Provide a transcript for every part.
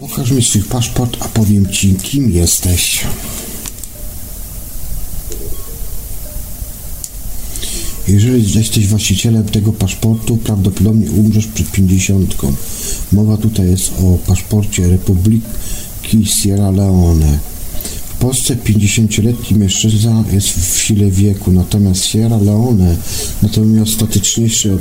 Pokaż mi swój paszport, a powiem ci, kim jesteś. Jeżeli jesteś właścicielem tego paszportu, prawdopodobnie umrzesz przed pięćdziesiątką. Mowa tutaj jest o paszporcie Republiki Sierra Leone. W Polsce 50-letni mężczyzna jest w sile wieku, natomiast Sierra Leone natomiast statyczniejszy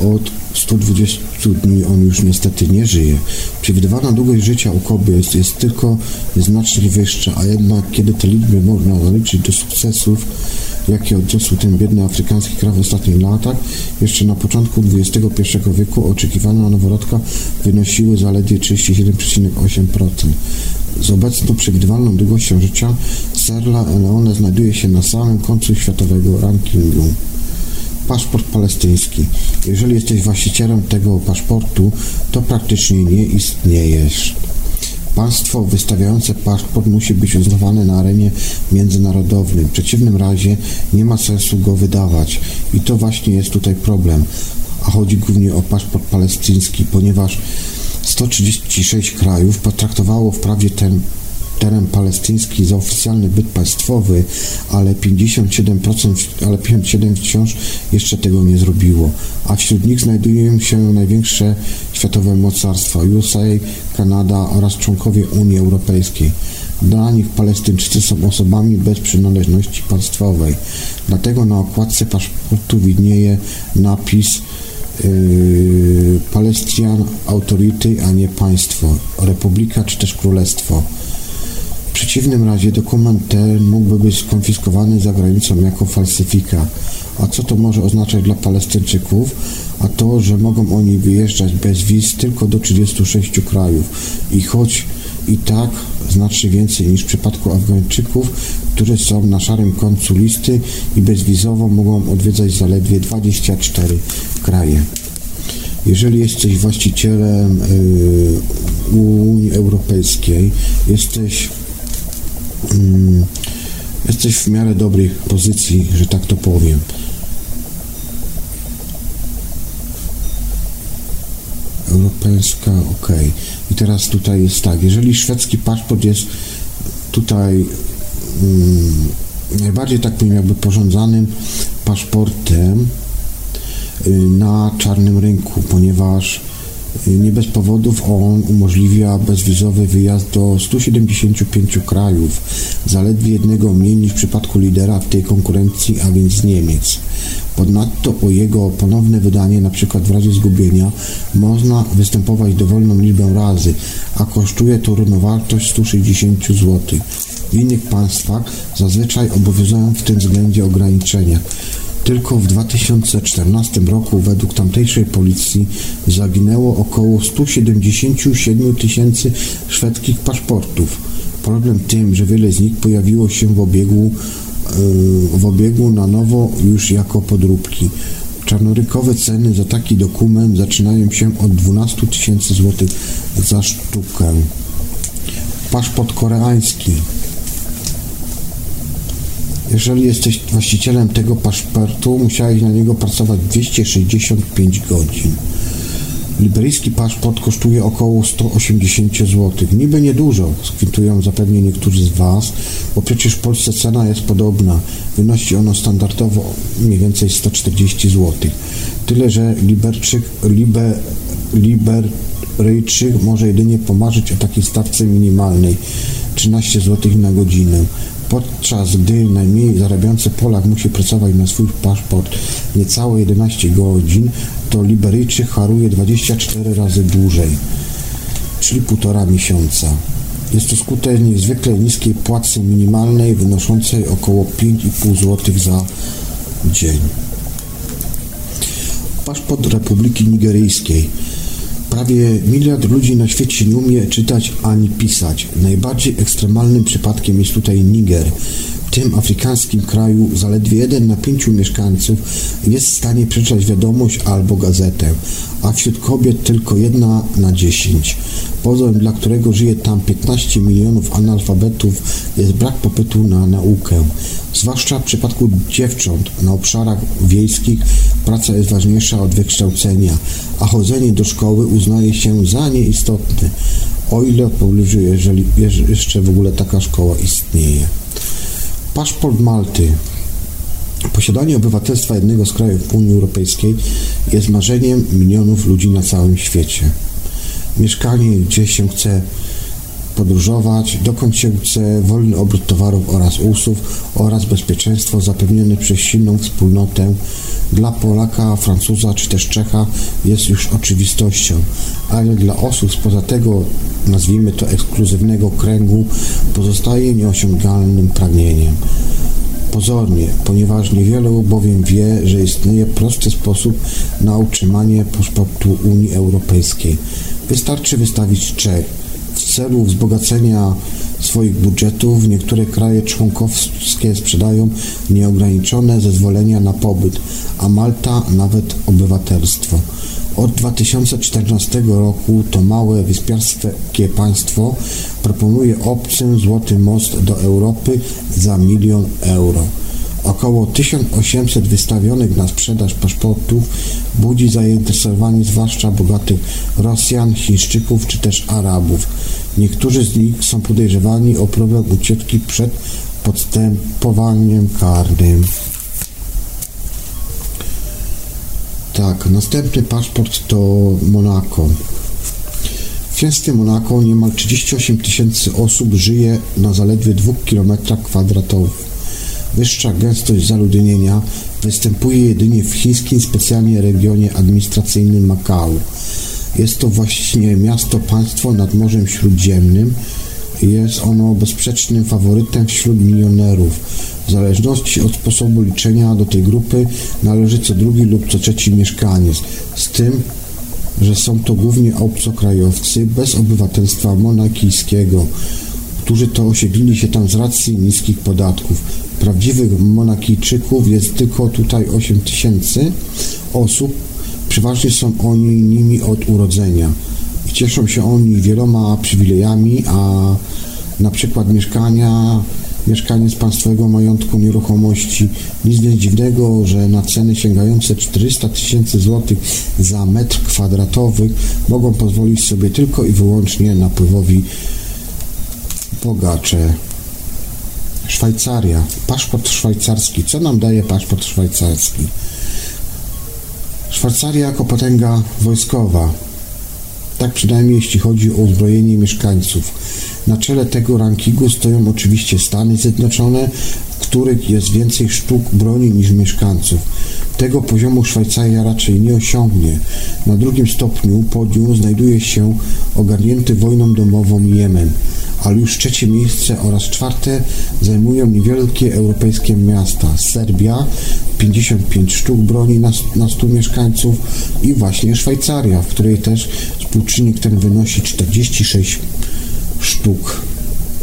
od 120 dni on już niestety nie żyje. Przewidywana długość życia u kobiet jest tylko znacznie wyższa, a jednak kiedy te liczby można zaliczyć do sukcesów, jakie odniosły ten biedny afrykański kraj w ostatnich latach, jeszcze na początku XXI wieku oczekiwania noworodka wynosiły zaledwie 37,8%. Z obecną przewidywalną długością życia Sierra Leone znajduje się na samym końcu światowego rankingu. Paszport palestyński. Jeżeli jesteś właścicielem tego paszportu, to praktycznie nie istniejesz. Państwo wystawiające paszport musi być uznawane na arenie międzynarodowej. W przeciwnym razie nie ma sensu go wydawać. I to właśnie jest tutaj problem. A chodzi głównie o paszport palestyński, ponieważ 136 krajów potraktowało wprawdzie ten teren palestyński za oficjalny byt państwowy, ale 57%, ale 57 wciąż jeszcze tego nie zrobiło. A wśród nich znajdują się największe światowe mocarstwa USA, Kanada oraz członkowie Unii Europejskiej. Dla nich Palestyńczycy są osobami bez przynależności państwowej. Dlatego na okładce paszportu widnieje napis yy, Palestinian Authority, a nie państwo, republika czy też królestwo. Przeciwnym razie dokument ten mógłby być skonfiskowany za granicą jako falsyfika. A co to może oznaczać dla Palestyńczyków? A to, że mogą oni wyjeżdżać bez wiz tylko do 36 krajów. I choć i tak znacznie więcej niż w przypadku Afgańczyków, którzy są na szarym końcu listy i bezwizowo mogą odwiedzać zaledwie 24 kraje. Jeżeli jesteś właścicielem yy, Unii Europejskiej, jesteś jesteś w miarę dobrej pozycji, że tak to powiem. Europejska, ok. I teraz tutaj jest tak, jeżeli szwedzki paszport jest tutaj mm, najbardziej tak powiem jakby porządzanym paszportem y, na czarnym rynku, ponieważ nie bez powodów on umożliwia bezwizowy wyjazd do 175 krajów, zaledwie jednego mniej niż w przypadku lidera w tej konkurencji, a więc Niemiec. Ponadto o jego ponowne wydanie, np. w razie zgubienia, można występować dowolną liczbę razy, a kosztuje to równowartość 160 zł. W innych państwach zazwyczaj obowiązują w tym względzie ograniczenia. Tylko w 2014 roku według tamtejszej policji zaginęło około 177 tysięcy szwedzkich paszportów. Problem tym, że wiele z nich pojawiło się w obiegu w obiegu na nowo już jako podróbki. Czarnorykowe ceny za taki dokument zaczynają się od 12 tysięcy złotych za sztukę. Paszport koreański. Jeżeli jesteś właścicielem tego paszportu, musiałeś na niego pracować 265 godzin. Liberyjski paszport kosztuje około 180 zł. Niby niedużo, skwitują zapewne niektórzy z Was, bo przecież w Polsce cena jest podobna. Wynosi ono standardowo mniej więcej 140 zł. Tyle, że Liberczyk, Liber, Liberyjczyk może jedynie pomarzyć o takiej stawce minimalnej 13 zł na godzinę podczas gdy najmniej zarabiający Polak musi pracować na swój paszport niecałe 11 godzin, to Liberyjczyk haruje 24 razy dłużej, czyli półtora miesiąca. Jest to skutek niezwykle niskiej płacy minimalnej wynoszącej około 5,5 zł za dzień. Paszport Republiki Nigeryjskiej Prawie miliard ludzi na świecie nie umie czytać ani pisać. Najbardziej ekstremalnym przypadkiem jest tutaj Niger. Tym afrykańskim kraju zaledwie jeden na pięciu mieszkańców jest w stanie przeczytać wiadomość albo gazetę, a wśród kobiet tylko jedna na dziesięć. Powodem, dla którego żyje tam 15 milionów analfabetów, jest brak popytu na naukę. Zwłaszcza w przypadku dziewcząt na obszarach wiejskich praca jest ważniejsza od wykształcenia, a chodzenie do szkoły uznaje się za nieistotne, o ile pobliżu, jeżeli jeszcze w ogóle taka szkoła istnieje. Paszport Malty. Posiadanie obywatelstwa jednego z krajów Unii Europejskiej jest marzeniem milionów ludzi na całym świecie. Mieszkanie, gdzie się chce podróżować, dokąd się chce, wolny obrót towarów oraz usług oraz bezpieczeństwo zapewnione przez silną wspólnotę dla Polaka, Francuza czy też Czecha jest już oczywistością, ale dla osób spoza tego, nazwijmy to ekskluzywnego kręgu, pozostaje nieosiągalnym pragnieniem. Pozornie, ponieważ niewielu bowiem wie, że istnieje prosty sposób na utrzymanie paszportu Unii Europejskiej. Wystarczy wystawić czek. W celu wzbogacenia swoich budżetów niektóre kraje członkowskie sprzedają nieograniczone zezwolenia na pobyt, a Malta nawet obywatelstwo. Od 2014 roku to małe wyspiarskie państwo proponuje obcym złoty most do Europy za milion euro. Około 1800 wystawionych na sprzedaż paszportów budzi zainteresowanie zwłaszcza bogatych Rosjan, Chińczyków czy też Arabów. Niektórzy z nich są podejrzewani o problem ucieczki przed podstępowaniem karnym. Tak, następny paszport to Monako. W księstwie Monako niemal 38 tysięcy osób żyje na zaledwie 2 km kwadratowych. Wyższa gęstość zaludnienia występuje jedynie w chińskim specjalnie regionie administracyjnym Makao. Jest to właśnie miasto-państwo nad Morzem Śródziemnym. Jest ono bezsprzecznym faworytem wśród milionerów. W zależności od sposobu liczenia do tej grupy należy co drugi lub co trzeci mieszkaniec. Z tym, że są to głównie obcokrajowcy bez obywatelstwa monakijskiego, którzy to osiedlili się tam z racji niskich podatków. Prawdziwych monakijczyków jest tylko tutaj 8 tysięcy osób. Przeważnie są oni nimi od urodzenia. Cieszą się oni wieloma przywilejami, a na przykład mieszkania, mieszkanie z państwowego majątku nieruchomości. Nic więc dziwnego, że na ceny sięgające 400 tysięcy złotych za metr kwadratowy mogą pozwolić sobie tylko i wyłącznie napływowi bogacze. Szwajcaria. Paszport szwajcarski. Co nam daje paszport szwajcarski? Szwajcaria jako potęga wojskowa. Tak przynajmniej jeśli chodzi o uzbrojenie mieszkańców. Na czele tego rankingu stoją oczywiście Stany Zjednoczone, w których jest więcej sztuk broni niż mieszkańców. Tego poziomu Szwajcaria raczej nie osiągnie. Na drugim stopniu podium znajduje się ogarnięty wojną domową Jemen ale już trzecie miejsce oraz czwarte zajmują niewielkie europejskie miasta. Serbia 55 sztuk broni na, na 100 mieszkańców i właśnie Szwajcaria, w której też współczynnik ten wynosi 46 sztuk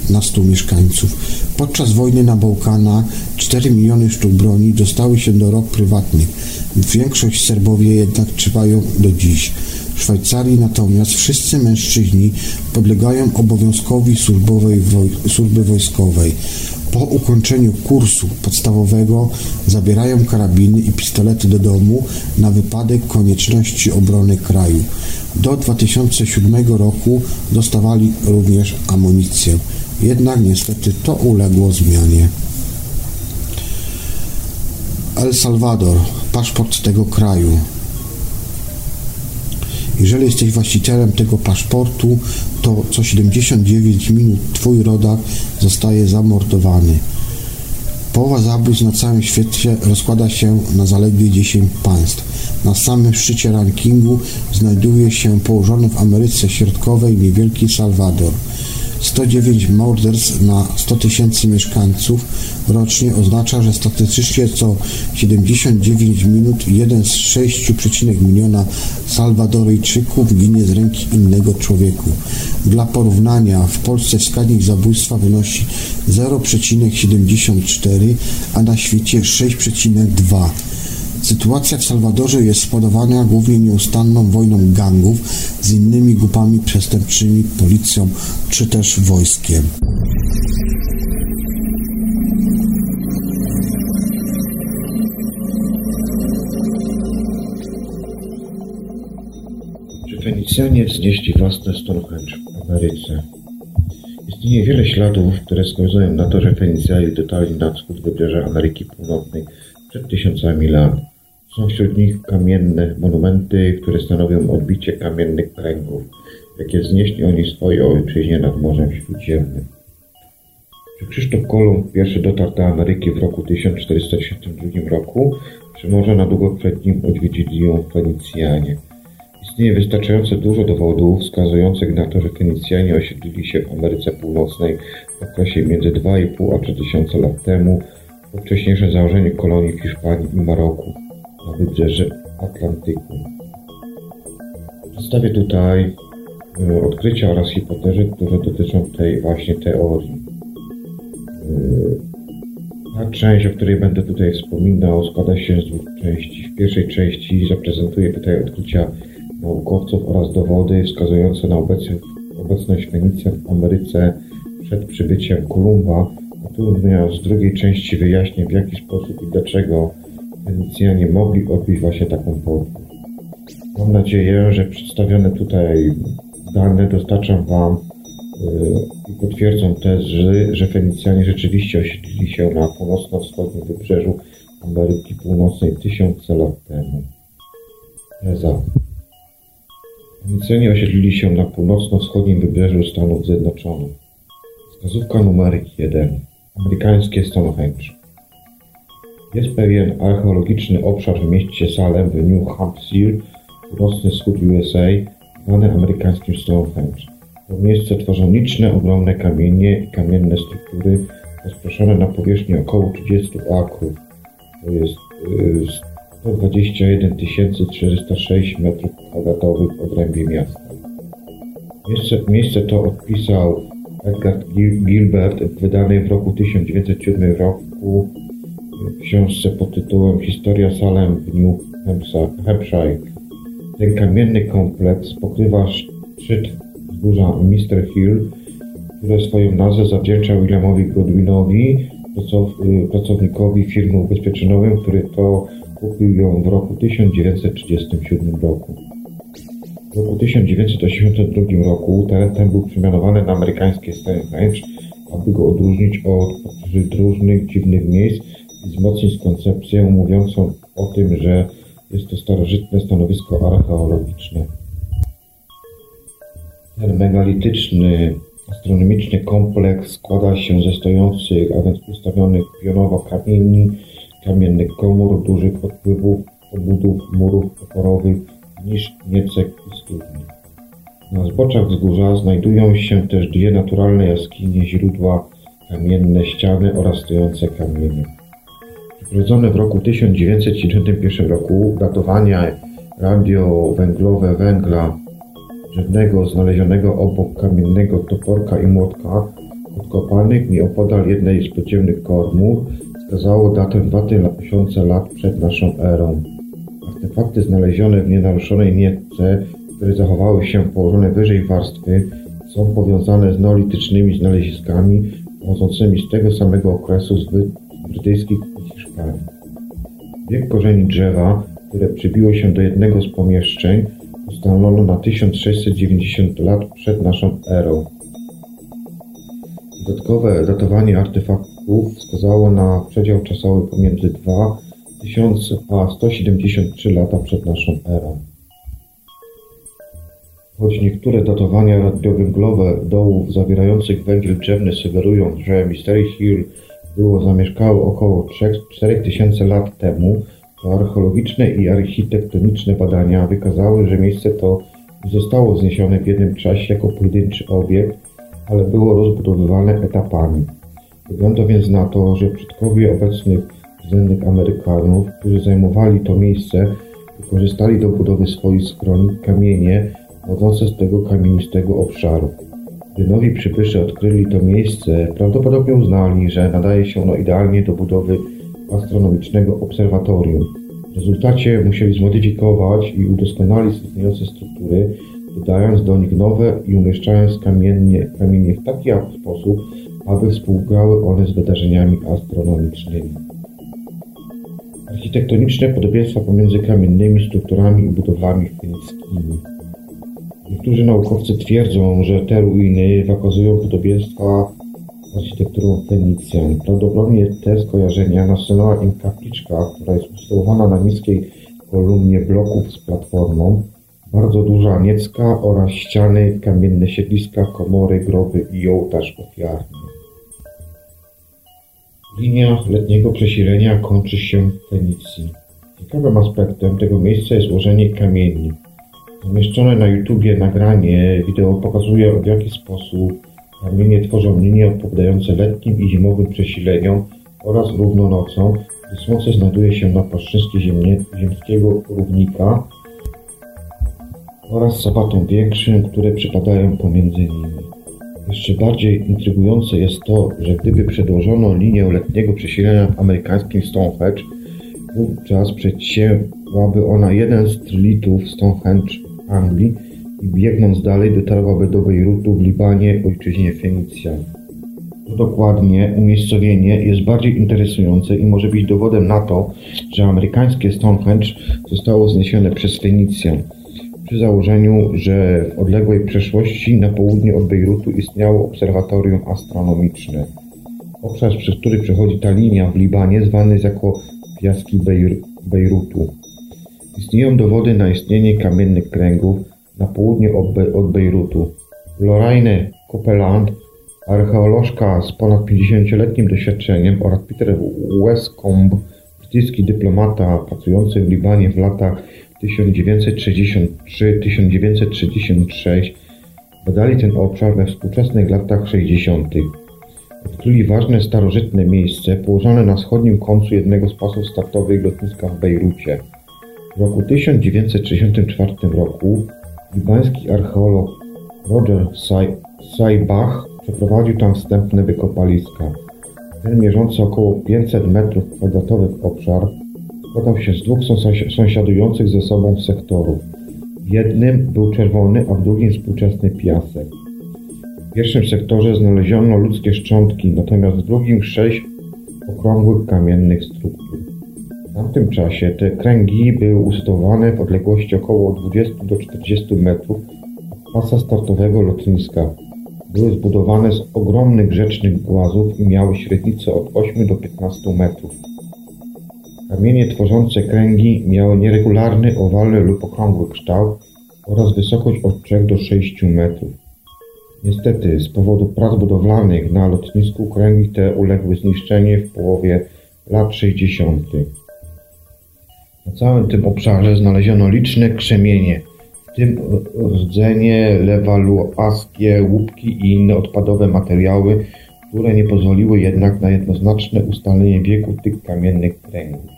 na 100 mieszkańców. Podczas wojny na Bałkanach 4 miliony sztuk broni dostały się do rok prywatnych. Większość Serbowie jednak trwają do dziś. W Szwajcarii natomiast wszyscy mężczyźni podlegają obowiązkowi służbowej woj służby wojskowej. Po ukończeniu kursu podstawowego zabierają karabiny i pistolety do domu na wypadek konieczności obrony kraju. Do 2007 roku dostawali również amunicję. Jednak niestety to uległo zmianie. El Salvador, paszport tego kraju. Jeżeli jesteś właścicielem tego paszportu, to co 79 minut twój rodak zostaje zamordowany. Połowa zabójstw na całym świecie rozkłada się na zaledwie 10 państw. Na samym szczycie rankingu znajduje się położony w Ameryce Środkowej niewielki Salwador. 109 morderstw na 100 tysięcy mieszkańców rocznie oznacza, że statystycznie co 79 minut jeden z 6,1 miliona Salwadoryjczyków ginie z ręki innego człowieku. Dla porównania w Polsce wskaźnik zabójstwa wynosi 0,74, a na świecie 6,2. Sytuacja w Salwadorze jest spowodowana głównie nieustanną wojną gangów z innymi grupami przestępczymi, policją czy też wojskiem. Czy Fenicjanie znieśli własne Stonehenge w Ameryce? Istnieje wiele śladów, które wskazują na to, że Fenicjanie dotarli na wschód wybrzeża Ameryki Północnej przed tysiącami lat. Są wśród nich kamienne monumenty, które stanowią odbicie kamiennych pręgów, jakie wznieśli oni swojej ojczyźnie nad Morzem Śródziemnym. Czy Krzysztof Kolumb pierwszy dotarł do Ameryki w roku 1492 roku, czy może na długo przed nim odwiedzili ją Fenicjanie? Istnieje wystarczająco dużo dowodów wskazujących na to, że Fenicjanie osiedlili się w Ameryce Północnej w okresie między 2,5 a 3000 lat temu, po wcześniejszym założeniu kolonii w Hiszpanii i Maroku na wybrzeży Atlantyku. Przedstawię tutaj y, odkrycia oraz hipotezy, które dotyczą tej właśnie teorii. Y, ta część, o której będę tutaj wspominał, składa się z dwóch części. W pierwszej części zaprezentuję tutaj odkrycia naukowców oraz dowody wskazujące na obecność Fenicjan w Ameryce przed przybyciem Kolumba, natomiast w drugiej części wyjaśnię w jaki sposób i dlaczego Fenicjanie mogli odbyć właśnie taką podróż. Mam nadzieję, że przedstawione tutaj dane dostarczam Wam yy, i potwierdzą też, że, że Fenicjanie rzeczywiście osiedlili się na północno-wschodnim wybrzeżu Ameryki Północnej tysiące lat temu. Teza. Fenicjanie osiedlili się na północno-wschodnim wybrzeżu Stanów Zjednoczonych. Wskazówka numer 1. Amerykańskie Stonehenge. Jest pewien archeologiczny obszar w mieście Salem w New Hampshire, północny wschód USA, zwany amerykańskim Stonehenge. To miejsce tworzą liczne, ogromne kamienie i kamienne struktury rozproszone na powierzchni około 30 akrów. To jest yy, 121 406 m2 w obrębie miasta. Miejsce, miejsce to odpisał Edgar Gilbert w wydanej w roku 1907 roku książce pod tytułem Historia Salem w New Hampshire. Ten kamienny kompleks pokrywa szczyt wzgórza Mr. Hill, które swoją nazwę zawdzięcza Williamowi Godwinowi, pracownikowi firmy ubezpieczeniowej, który to kupił ją w roku 1937 roku. W roku 1982 roku teren był przemianowany na amerykańskie Stonehenge, aby go odróżnić od różnych dziwnych miejsc wzmocnić koncepcję mówiącą o tym, że jest to starożytne stanowisko archeologiczne. Ten megalityczny, astronomiczny kompleks składa się ze stojących, a więc ustawionych pionowo kamieni, kamiennych komór, dużych odpływów, obudów, murów oporowych, niż niecek i studni. Na zboczach wzgórza znajdują się też dwie naturalne jaskinie, źródła, kamienne ściany oraz stojące kamienie. Przeprowadzone w roku 1971 roku datowania radiowęglowe węgla drzewnego znalezionego obok kamiennego toporka i młotka odkopanych nieopodal jednej z podziemnych komór wskazało datę 2000 lat przed naszą erą. Artefakty znalezione w nienaruszonej nietce, które zachowały się położone wyżej warstwy, są powiązane z neolitycznymi znaleziskami pochodzącymi z tego samego okresu z brytyjskich i Hiszpanii. Wiek korzeni drzewa, które przybiło się do jednego z pomieszczeń, ustalono na 1690 lat przed naszą erą. Dodatkowe datowanie artefaktów wskazało na przedział czasowy pomiędzy 2000 a 173 lata przed naszą erą. Choć niektóre datowania radiowęglowe dołów zawierających węgiel drzewny sugerują, że Mystery Hill było zamieszkałe około 4000 lat temu, to archeologiczne i architektoniczne badania wykazały, że miejsce to zostało wzniesione w jednym czasie jako pojedynczy obiekt ale było rozbudowywane etapami. Wygląda więc na to, że przodkowie obecnych rdzennych Amerykanów, którzy zajmowali to miejsce, wykorzystali do budowy swoich schroni kamienie pochodzące z tego kamienistego obszaru. Gdy nowi przybysze odkryli to miejsce, prawdopodobnie uznali, że nadaje się ono idealnie do budowy astronomicznego obserwatorium. W rezultacie musieli zmodyfikować i udoskonalić istniejące struktury, dodając do nich nowe i umieszczając kamienie, kamienie w taki sposób, aby współgrały one z wydarzeniami astronomicznymi. Architektoniczne podobieństwa pomiędzy kamiennymi strukturami i budowlami fenickimi. Niektórzy naukowcy twierdzą, że te ruiny wykazują podobieństwa z architekturą Fenicjan. Prawdopodobnie te skojarzenia nasunęła im kapliczka, która jest usytuowana na niskiej kolumnie bloków z platformą, bardzo duża niecka oraz ściany, kamienne siedliska, komory, groby i ołtarz ofiarny. Linia letniego przesilenia kończy się w Fenicji. Ciekawym aspektem tego miejsca jest ułożenie kamieni. Zamieszczone na YouTubie nagranie wideo pokazuje w jaki sposób kamienie tworzą linie odpowiadające letnim i zimowym przesileniom oraz równonocą, gdy słońce znajduje się na płaszczyźnie ziemskiego równika oraz sabatą większym, które przypadają pomiędzy nimi. Jeszcze bardziej intrygujące jest to, że gdyby przedłożono linię letniego przesilenia w amerykańskim Stonehenge, wówczas przecięłaby ona jeden z trylitów Stonehenge Anglii i biegnąc dalej dotarłaby do Bejrutu w Libanie, ojczyźnie Fenicjan. To dokładnie umiejscowienie jest bardziej interesujące i może być dowodem na to, że amerykańskie Stonehenge zostało zniesione przez Fenicjan przy założeniu, że w odległej przeszłości na południe od Bejrutu istniało obserwatorium astronomiczne. Obszar, przez który przechodzi ta linia w Libanie, zwany jest jako piaski Bejr Bejrutu. Istnieją dowody na istnienie kamiennych kręgów na południe od, Be od Bejrutu. Lorraine Copeland, archeolożka z ponad 50-letnim doświadczeniem oraz Peter Westcomb, brytyjski dyplomata pracujący w Libanie w latach 1963-1966 badali ten obszar we współczesnych latach 60. Odkryli ważne starożytne miejsce położone na wschodnim końcu jednego z pasów startowych lotniska w Bejrucie. W roku 1964 roku libański archeolog Roger Saibach przeprowadził tam wstępne wykopaliska. Ten mierzący około 500 m2 obszar składał się z dwóch sąsiadujących ze sobą sektorów. W jednym był czerwony, a w drugim współczesny piasek. W pierwszym sektorze znaleziono ludzkie szczątki, natomiast w drugim sześć okrągłych kamiennych struktur. W tamtym czasie te kręgi były usytuowane w odległości około 20 do 40 metrów od pasa startowego lotniska. Były zbudowane z ogromnych rzecznych głazów i miały średnicę od 8 do 15 metrów. Kamienie tworzące kręgi miały nieregularny, owalny lub okrągły kształt oraz wysokość od 3 do 6 metrów. Niestety, z powodu prac budowlanych na lotnisku kręgi te uległy zniszczeniu w połowie lat 60. Na całym tym obszarze znaleziono liczne krzemienie, w tym rdzenie, lewaluaskie, łupki i inne odpadowe materiały, które nie pozwoliły jednak na jednoznaczne ustalenie wieku tych kamiennych kręgów.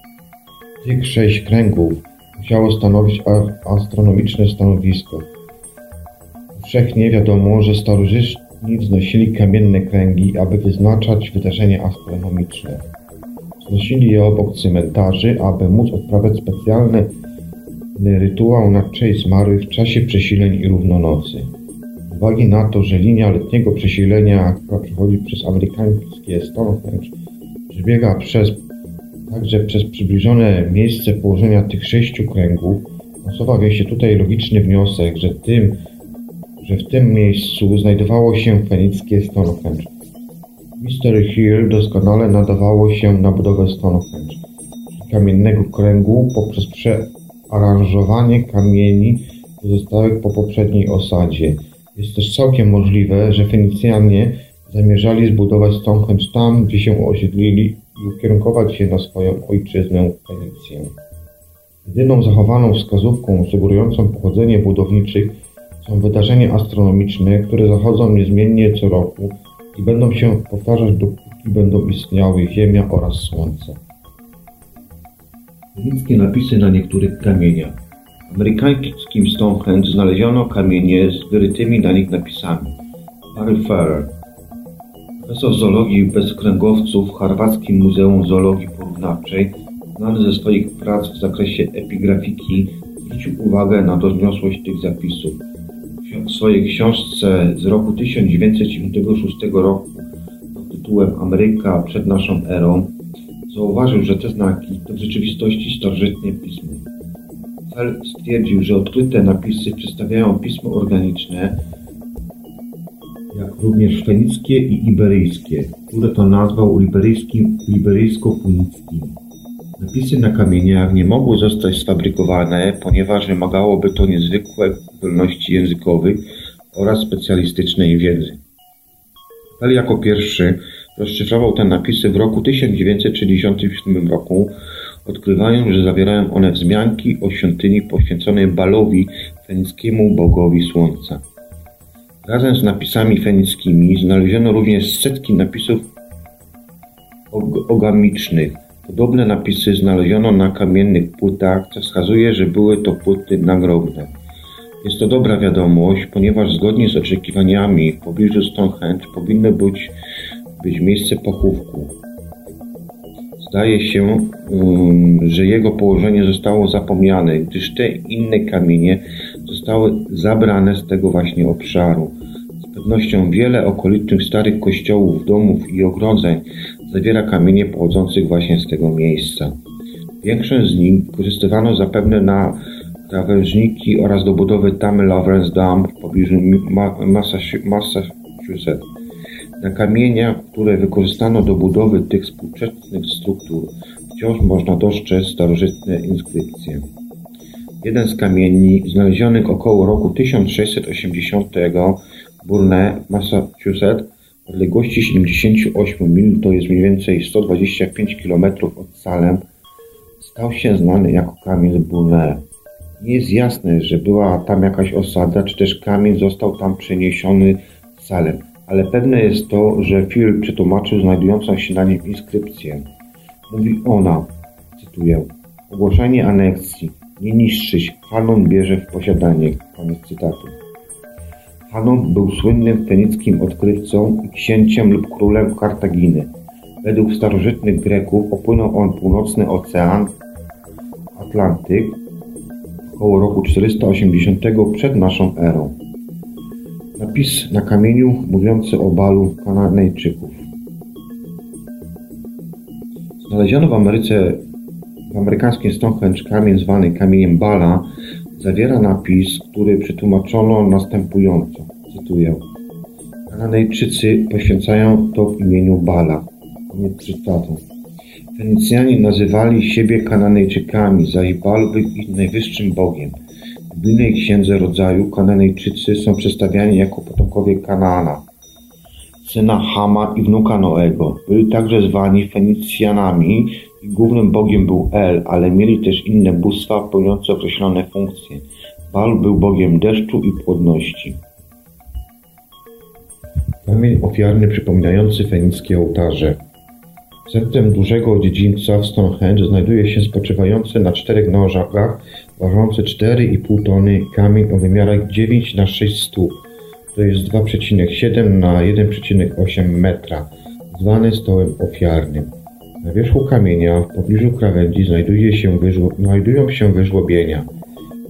Tych sześć kręgów musiało stanowić astronomiczne stanowisko. Powszechnie wiadomo, że starożytni wznosili kamienne kręgi, aby wyznaczać wydarzenia astronomiczne. Wznosili je obok cmentarzy, aby móc odprawiać specjalny rytuał na cześć zmarłych w czasie przesileń i równonocy. Z uwagi na to, że linia letniego przesilenia, która przechodzi przez amerykańskie Stonehenge, przebiega przez także przez przybliżone miejsce położenia tych sześciu kręgów, nasuwa się tutaj logiczny wniosek, że, tym, że w tym miejscu znajdowało się fenickie Stonehenge. Mystery Hill doskonale nadawało się na budowę Stonehenge, kamiennego kręgu poprzez przearanżowanie kamieni pozostałych po poprzedniej osadzie. Jest też całkiem możliwe, że Fenicjanie zamierzali zbudować Stonehenge tam, gdzie się osiedlili i ukierunkować się na swoją ojczyznę Fenicję. Jedyną zachowaną wskazówką sugerującą pochodzenie budowniczych Są wydarzenia astronomiczne, które zachodzą niezmiennie co roku i będą się powtarzać dopóki będą istniały Ziemia oraz Słońce. Fenickie napisy na niektórych kamieniach. W amerykańskim Stonehenge znaleziono kamienie z wyrytymi na nich napisami. Barry Ferrer, profesor zoologii bezkręgowców w Harwardzkim Muzeum Zoologii Porównawczej, znany ze swoich prac w zakresie epigrafiki, zwrócił uwagę na doniosłość tych zapisów. Swojej książce z roku 1996 roku pod tytułem Ameryka przed naszą erą zauważył, że te znaki to w rzeczywistości starożytne pismo. Fell stwierdził, że odkryte napisy przedstawiają pismo organiczne, jak również fenickie i iberyjskie, które to nazwał liberyjsko-punickim. Napisy na kamieniach nie mogły zostać sfabrykowane, ponieważ wymagałoby to niezwykłej zdolności językowych oraz specjalistycznej wiedzy. Fell jako pierwszy rozszyfrował te napisy w roku 1937 roku, odkrywając, że zawierają one wzmianki o świątyni poświęconej Balowi, fenickiemu bogowi słońca. Razem z napisami fenickimi znaleziono również setki napisów ogamicznych. Podobne napisy znaleziono na kamiennych płytach, co wskazuje, że były to płyty nagrobne. Jest to dobra wiadomość, ponieważ zgodnie z oczekiwaniami w pobliżu Stonehenge powinno być, być miejsce pochówku. Zdaje się, um, że jego położenie zostało zapomniane, gdyż te inne kamienie zostały zabrane z tego właśnie obszaru. Z pewnością wiele okolicznych starych kościołów, domów i ogrodzeń zawiera kamienie pochodzących właśnie z tego miejsca. Większość z nich wykorzystywano zapewne na krawężniki oraz do budowy tamy Lawrence Dam w pobliżu Massachusetts. Na kamieniach, które wykorzystano do budowy tych współczesnych struktur, wciąż można dostrzec starożytne inskrypcje. Jeden z kamieni, znalezionych około roku 1680 w Burne, Massachusetts, odległości 78 mil, to jest mniej więcej 125 km od Salem, stał się znany jako kamień Burne. Nie jest jasne, że była tam jakaś osada, czy też kamień został tam przeniesiony z Salem ale pewne jest to, że Phil przetłumaczył znajdującą się na nim inskrypcję. Mówi ona, cytuję, ogłoszenie aneksji, nie niszczyć, Hanon bierze w posiadanie, koniec cytatu. Hanon był słynnym fenickim odkrywcą księciem lub królem Kartaginy. Według starożytnych Greków opłynął on północny ocean, Atlantyk, około roku 480 przed naszą erą. Napis na kamieniu mówiący o balu Kananejczyków. Znaleziono w Ameryce, w amerykańskim Stonehenge kamień zwany kamieniem Bala zawiera napis, który przetłumaczono następująco. Cytuję. Kananejczycy poświęcają to w imieniu Bala. Koniec cytatu. Fenicjanie nazywali siebie Kananejczykami, zaś Bal był ich najwyższym bogiem – w biblijnej księdze rodzaju Kananejczycy są przedstawiani jako potomkowie Kanaana, syna Hama i wnuka Noego. Byli także zwani Fenicjanami i głównym bogiem był El, ale mieli też inne bóstwa pełniące określone funkcje. Bal był bogiem deszczu i płodności. Kamień ofiarny przypominający fenickie ołtarze. Centrum dużego dziedzińca w Stonehenge znajduje się spoczywający na czterech nożach, ważący 4,5 tony kamień o wymiarach 9 na 6 stóp, to jest 2,7 na 1,8 metra, zwany stołem ofiarnym. Na wierzchu kamienia w pobliżu krawędzi znajduje się znajdują się wyżłobienia.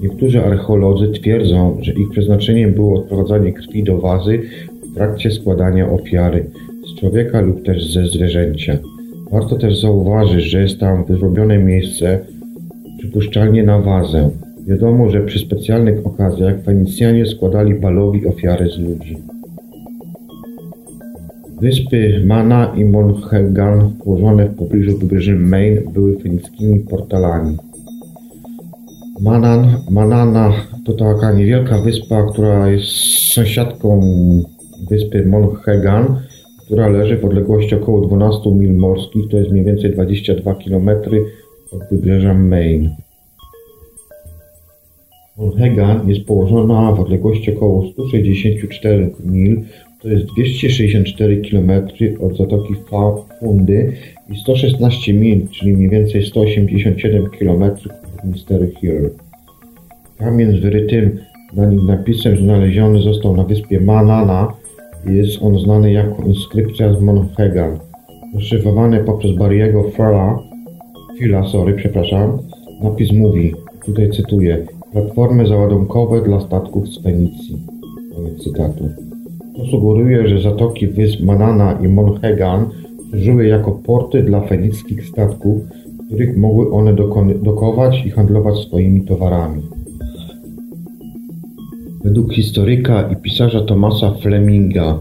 Niektórzy archeolodzy twierdzą, że ich przeznaczeniem było odprowadzanie krwi do wazy w trakcie składania ofiary z człowieka lub też ze zwierzęcia. Warto też zauważyć, że jest tam wyrobione miejsce, przypuszczalnie na wazę. Wiadomo, że przy specjalnych okazjach Fenicjanie składali balowi ofiary z ludzi. Wyspy Mana i Monhegan, położone w pobliżu wybrzeży Maine, były fenickimi portalami. Manan, Manana to taka niewielka wyspa, która jest sąsiadką wyspy Monhegan, która leży w odległości około 12 mil morskich, to jest mniej więcej 22 km od wybrzeża Maine. Monhegan jest położona w odległości około 164 mil, to jest 264 km od Zatoki Fundy i 116 mil, czyli mniej więcej 187 km od Mystery Hill. Kamień z wyrytym na nim napisem znaleziony został na wyspie Manana jest on znany jako inskrypcja z Monhegan. Zaszyfrowany poprzez Barry'ego Fila, Fila, sorry, przepraszam, napis mówi, tutaj cytuję, platformy załadunkowe dla statków z Fenicji. Cytatu. To sugeruje, że zatoki wysp Manana i Monhegan służyły jako porty dla fenickich statków, których mogły one dokować i handlować swoimi towarami. Według historyka i pisarza Thomasa Fleminga,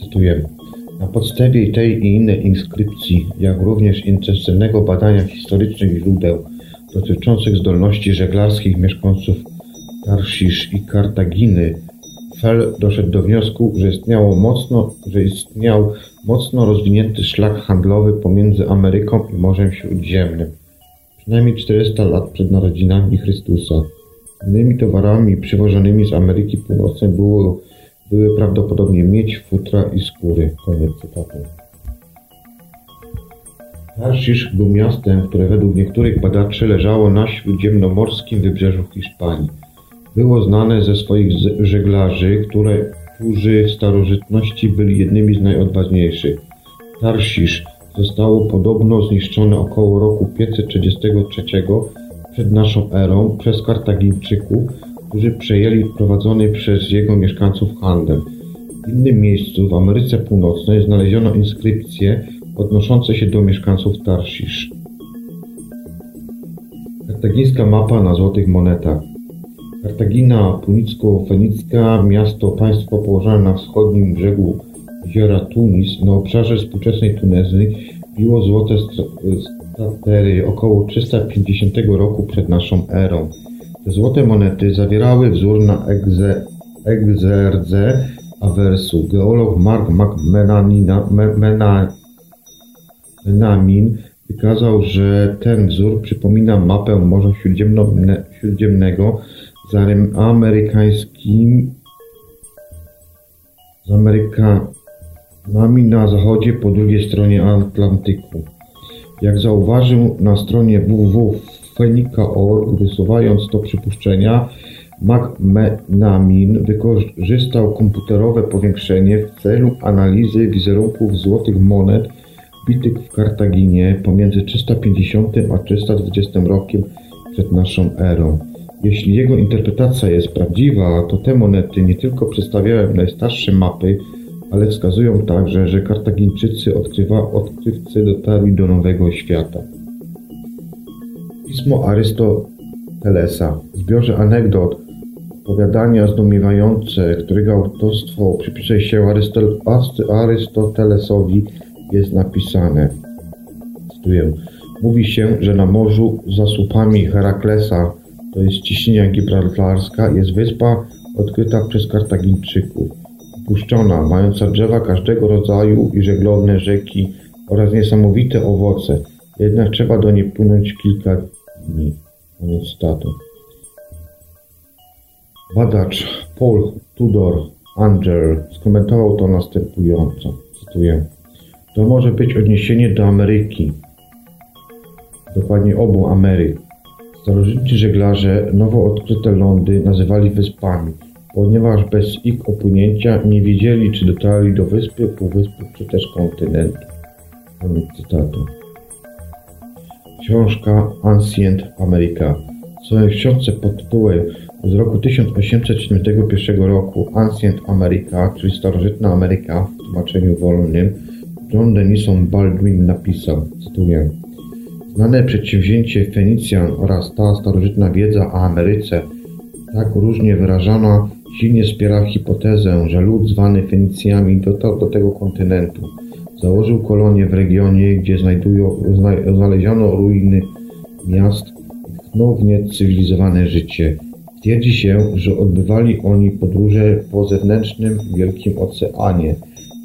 cytuję, na podstawie tej i innej inskrypcji, jak również intensywnego badania historycznych źródeł dotyczących zdolności żeglarskich mieszkańców Tarszisz i Kartaginy, Fell doszedł do wniosku, że, istniało mocno, że istniał mocno rozwinięty szlak handlowy pomiędzy Ameryką i Morzem Śródziemnym, przynajmniej 400 lat przed narodzinami Chrystusa. Innymi towarami przywożonymi z Ameryki Północnej było, były prawdopodobnie miedź, futra i skóry. Koniec cytatu. Tarszisz był miastem, które według niektórych badaczy leżało na śródziemnomorskim wybrzeżu Hiszpanii. Było znane ze swoich żeglarzy, które, którzy w starożytności byli jednymi z najodważniejszych. Tarszisz zostało podobno zniszczone około roku 533 przed naszą erą przez Kartagińczyków, którzy przejęli prowadzony przez jego mieszkańców handel. W innym miejscu w Ameryce Północnej znaleziono inskrypcje odnoszące się do mieszkańców Tarszisz. Kartagińska mapa na złotych monetach. Kartagina Punicko-Fenicka, miasto państwo położone na wschodnim brzegu jeziora Tunis, na obszarze współczesnej Tunezy, biło złote statery około 350 roku przed naszą erą. Te złote monety zawierały wzór na egze, egzerdze awersu. Geolog Mark McMenamin wykazał, że ten wzór przypomina mapę Morza Śródziemnego z amerykańskimi z Amerykanami na zachodzie po drugiej stronie Atlantyku. Jak zauważył na stronie www.fenika.org, wysuwając to przypuszczenia, McMenamin wykorzystał komputerowe powiększenie w celu analizy wizerunków złotych monet bitych w Kartaginie pomiędzy 350 a 320 rokiem przed naszą erą. Jeśli jego interpretacja jest prawdziwa, to te monety nie tylko przedstawiają najstarsze mapy, ale wskazują także, że Kartagińczycy odkrywcy dotarli do Nowego Świata. Pismo Arystotelesa, zbiorze anegdot, opowiadania zdumiewające, którego autorstwo przypisuje się Arystotelesowi, jest napisane. Cytuję. Mówi się, że na morzu za słupami Heraklesa to jest ciśnienia gibraltarska, jest wyspa odkryta przez Kartagińczyków. Puszczona, mająca drzewa każdego rodzaju i żeglowne rzeki oraz niesamowite owoce. Jednak trzeba do niej płynąć kilka dni. Koniec statu. Badacz Paul Tudor Angel skomentował to następująco. Cytuję. To może być odniesienie do Ameryki. Dokładnie obu Ameryk. Starożytni żeglarze nowo odkryte lądy nazywali wyspami, ponieważ bez ich opłynięcia nie wiedzieli, czy dotarli do wyspy, półwyspy czy też kontynentu. Koniec cytatu. Książka Ancient America. W swojej książce pod tytułem z roku 1871 roku Ancient America, czyli Starożytna Ameryka w tłumaczeniu wolnym, John Denison Baldwin napisał, cytuję, Znane przedsięwzięcie Fenicjan oraz ta starożytna wiedza o Ameryce, tak różnie wyrażana, silnie wspiera hipotezę, że lud zwany Fenicjami dotarł do tego kontynentu. Założył kolonie w regionie, gdzie znajdują, zna, znaleziono ruiny miast tchnął w nie cywilizowane życie. Twierdzi się, że odbywali oni podróże po zewnętrznym Wielkim Oceanie,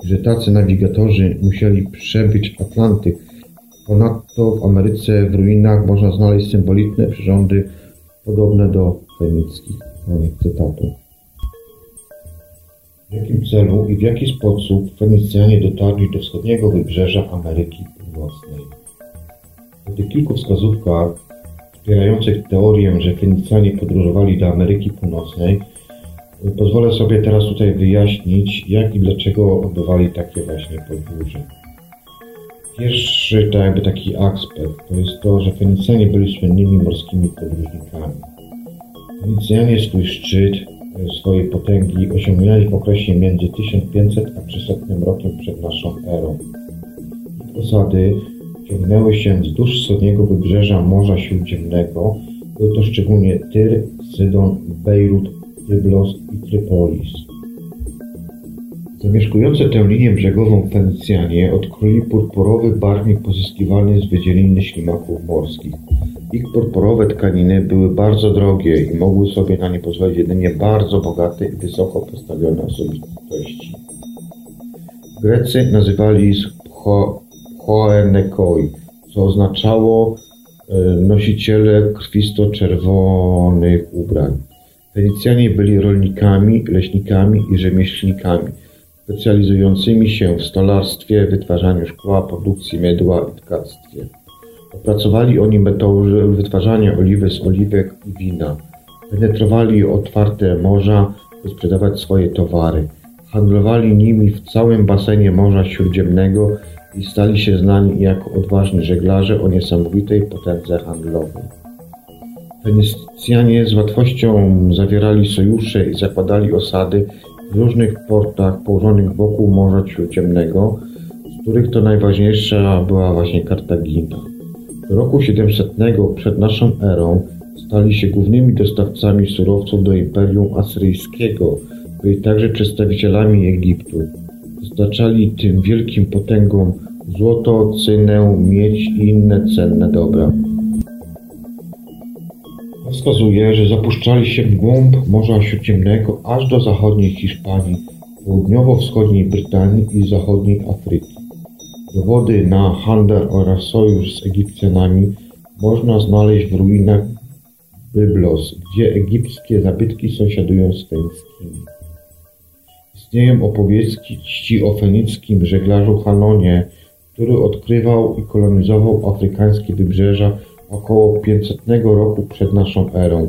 że tacy nawigatorzy musieli przebyć Atlantyk Ponadto w Ameryce w ruinach można znaleźć symboliczne przyrządy podobne do fenickich. Cytatu. W jakim celu i w jaki sposób Fenicjanie dotarli do wschodniego wybrzeża Ameryki Północnej? Po tych kilku wskazówkach wspierających teorię, że Fenicjanie podróżowali do Ameryki Północnej, pozwolę sobie teraz tutaj wyjaśnić, jak i dlaczego odbywali takie właśnie podróże. Pierwszy jakby taki aspekt to jest to, że Fenicjanie byli słynnymi morskimi podróżnikami. Fenicjanie swój szczyt swojej potęgi osiągnęli w okresie między 1500 a 300 rokiem przed naszą erą. Ich osady ciągnęły się wzdłuż wschodniego wybrzeża Morza Śródziemnego. Były to szczególnie Tyr, Sydon, Bejrut, Tyblos i Trypolis. Zamieszkujące tę linię brzegową Fenicjanie odkryli purpurowy barwnik pozyskiwany z wydzieliny ślimaków morskich. Ich purpurowe tkaniny były bardzo drogie i mogły sobie na nie pozwolić jedynie bardzo bogate i wysoko postawione osobistości. Grecy nazywali ich Hoenekoi, co oznaczało e, nosiciele krwisto-czerwonych ubrań. Fenicjanie byli rolnikami, leśnikami i rzemieślnikami, specjalizującymi się w stolarstwie, wytwarzaniu szkła, produkcji mydła i tkactwie. Opracowali oni metodę wytwarzania oliwy z oliwek i wina. Penetrowali otwarte morza, by sprzedawać swoje towary. Handlowali nimi w całym basenie Morza Śródziemnego i stali się znani jako odważni żeglarze o niesamowitej potędze handlowej. Fenicjanie z łatwością zawierali sojusze i zakładali osady w różnych portach położonych wokół Morza Śródziemnego, z których to najważniejsza była właśnie Kartagina. W roku 700 przed naszą erą stali się głównymi dostawcami surowców do Imperium Asyryjskiego, byli także przedstawicielami Egiptu. Dostarczali tym wielkim potęgom złoto, cynę, miedź i inne cenne dobra. Wskazuje, że zapuszczali się w głąb Morza Śródziemnego aż do zachodniej Hiszpanii, południowo-wschodniej Brytanii i zachodniej Afryki. Dowody na handel oraz sojusz z Egipcjanami można znaleźć w ruinach Byblos, gdzie egipskie zabytki sąsiadują z fenickimi. Istnieją opowieści o fenickim żeglarzu Hanonie, który odkrywał i kolonizował afrykańskie wybrzeża około 500 roku przed naszą erą.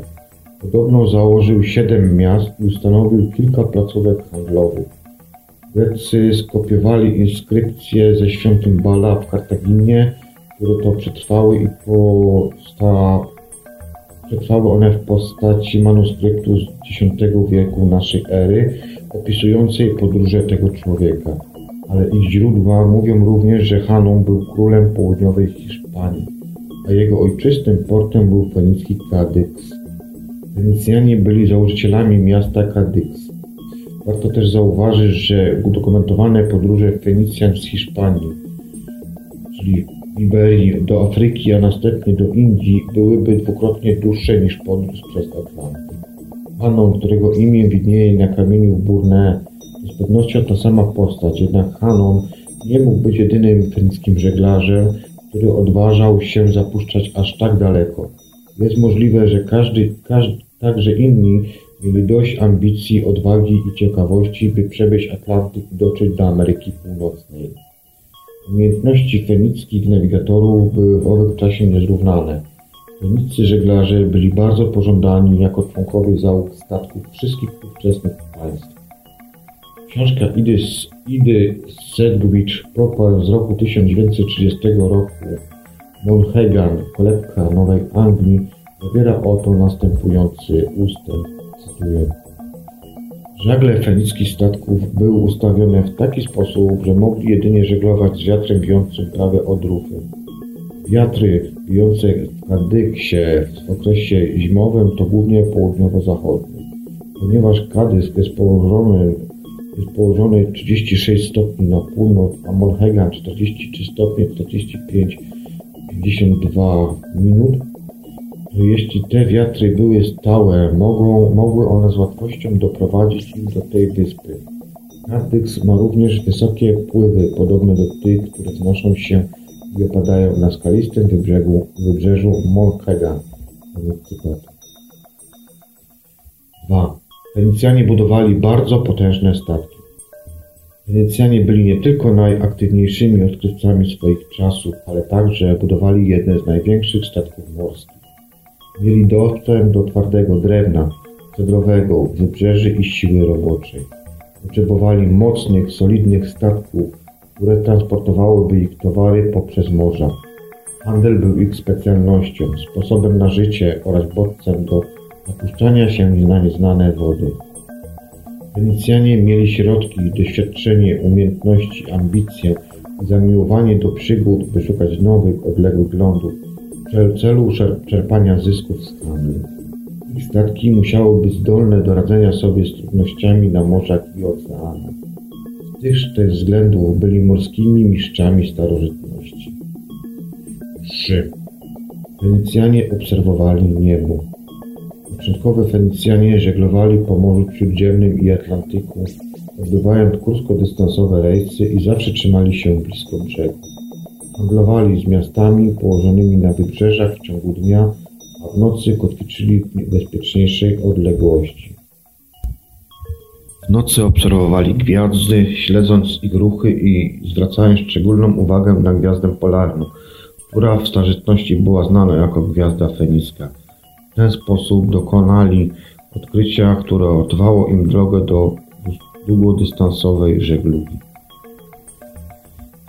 Podobno założył siedem miast i ustanowił kilka placówek handlowych. Grecy skopiowali inskrypcje ze świątyń Bala w Kartaginie, które to przetrwały i posta... przetrwały one w postaci manuskryptu z X wieku naszej ery, opisującej podróże tego człowieka. Ale ich źródła mówią również, że Haną był królem południowej Hiszpanii, a jego ojczystym portem był fenicki Kadyks. Fenicjanie byli założycielami miasta Kadyks. Warto też zauważyć, że udokumentowane podróże Fenicjan z Hiszpanii, czyli Iberii do Afryki, a następnie do Indii, byłyby dwukrotnie dłuższe niż podróż przez Atlantyk. Hanon, którego imię widnieje na kamieniu w Burne, z pewnością ta sama postać, jednak Hanon nie mógł być jedynym fenickim żeglarzem, który odważał się zapuszczać aż tak daleko. Jest możliwe, że każdy, każdy także inni Mieli dość ambicji, odwagi i ciekawości, by przebyć Atlantyk i dotrzeć do Ameryki Północnej. Umiejętności fenickich nawigatorów były w owym czasie niezrównane. Feniccy żeglarze byli bardzo pożądani jako członkowie załóg statków wszystkich ówczesnych państw. Książka Idy, Idy Sedgwicz Propal z roku 1930 roku Monhegan, kolebka Nowej Anglii, zawiera oto następujący ustęp. Cytuję. Żagle fenickich statków były ustawione w taki sposób, że mogli jedynie żeglować z wiatrem bijącym prawe odrufy. Wiatry bijące w Kadyksie w okresie zimowym to głównie południowo-zachodni. Ponieważ Kadysk jest położony, jest położony 36 stopni na północ, a Monhegan 43 stopnie 45 52 minut, jeśli te wiatry były stałe, mogą, mogły one z łatwością doprowadzić im do tej wyspy. Artyks ma również wysokie pływy, podobne do tych, które wznoszą się i opadają na skalistym wybrzeżu, wybrzeżu Montchegan. 2. Fenicjanie budowali bardzo potężne statki. Wenecjanie byli nie tylko najaktywniejszymi odkrywcami swoich czasów, ale także budowali jedne z największych statków morskich. Mieli dostęp do twardego drewna, cedrowego, wybrzeży i siły roboczej. Potrzebowali mocnych, solidnych statków, które transportowałyby ich towary poprzez morza. Handel był ich specjalnością, sposobem na życie oraz bodźcem do napuszczania się na nieznane wody. Wenicjanie mieli środki, doświadczenie, umiejętności, ambicje i zamiłowanie do przygód, by szukać nowych, odległych lądów w celu czerpania zysków z handlu. Ich statki musiały być zdolne do radzenia sobie z trudnościami na morzach i oceanach. Z tych też względów byli morskimi mistrzami starożytności. 3. Fenicjanie obserwowali niebo. Początkowe Fenicjanie żeglowali po Morzu Śródziemnym i Atlantyku, odbywając krótkodystansowe rejsy i zawsze trzymali się blisko brzegu. Handlowali z miastami położonymi na wybrzeżach w ciągu dnia, a w nocy kotwiczyli w bezpieczniejszej odległości. W nocy obserwowali gwiazdy, śledząc ich ruchy i zwracając szczególną uwagę na gwiazdę polarną, która w starożytności była znana jako gwiazda fenicka. W ten sposób dokonali odkrycia, które otwarło im drogę do długodystansowej żeglugi.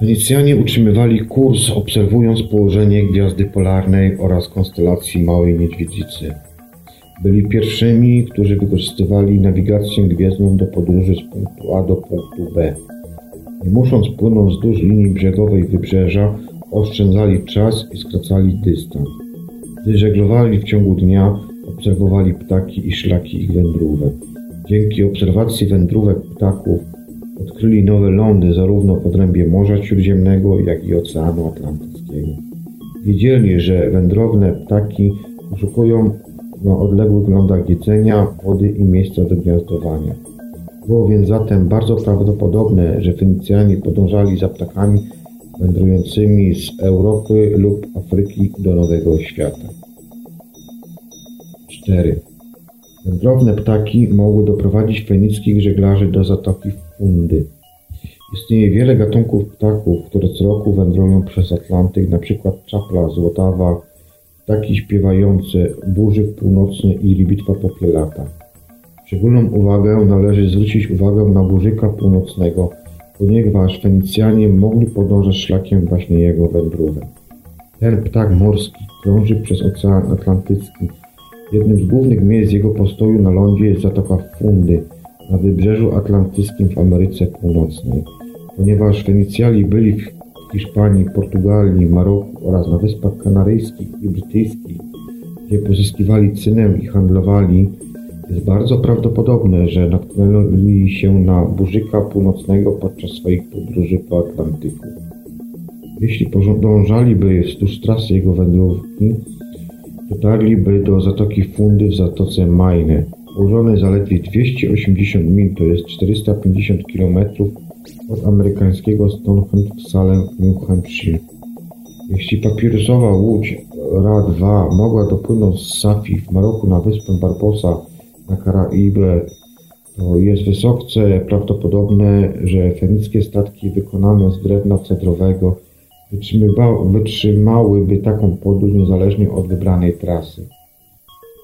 Fenicjanie utrzymywali kurs obserwując położenie gwiazdy polarnej oraz konstelacji Małej Niedźwiedzicy. Byli pierwszymi, którzy wykorzystywali nawigację gwiezdną do podróży z punktu A do punktu B. Nie musząc płynąć wzdłuż linii brzegowej wybrzeża, oszczędzali czas i skracali dystans. Gdy żeglowali w ciągu dnia, obserwowali ptaki i szlaki ich wędrówek. Dzięki obserwacji wędrówek ptaków odkryli nowe lądy zarówno w odrębie Morza Śródziemnego, jak i Oceanu Atlantyckiego. Wiedzieli, że wędrowne ptaki poszukują na odległych lądach jedzenia, wody i miejsca do gniazdowania. Było więc zatem bardzo prawdopodobne, że Fenicjanie podążali za ptakami wędrującymi z Europy lub Afryki do Nowego Świata. 4. Wędrowne ptaki mogły doprowadzić fenickich żeglarzy do zatoki Fundy. Istnieje wiele gatunków ptaków, które co roku wędrują przez Atlantyk, np. czapla złotawa, ptaki śpiewające, burzyk północny i libitwa popielata. Szczególną uwagę należy zwrócić uwagę na burzyka północnego, ponieważ Fenicjanie mogli podążać szlakiem właśnie jego wędrówek. Ten ptak morski krąży przez Ocean Atlantycki. Jednym z głównych miejsc jego postoju na lądzie jest Zatoka Fundy na wybrzeżu atlantyckim w Ameryce Północnej. Ponieważ Fenicjali byli w Hiszpanii, Portugalii, Maroku oraz na Wyspach Kanaryjskich i Brytyjskich, gdzie pozyskiwali cynę i handlowali, jest bardzo prawdopodobne, że natknęli się na burzyka północnego podczas swoich podróży po Atlantyku. Jeśli podążaliby wzdłuż trasy jego wędrówki, dotarliby do Zatoki Fundy w Zatoce Maine, położonej zaledwie 280 mil, to jest 450 km od amerykańskiego Stonehenge w Salem w New Hampshire. Jeśli papirusowa łódź Ra-2 mogła dopłynąć z Safi w Maroku na wyspę Barbosa na Karaibę, to jest wysoce prawdopodobne, że fenickie statki wykonane z drewna cedrowego wytrzymałyby taką podróż niezależnie od wybranej trasy.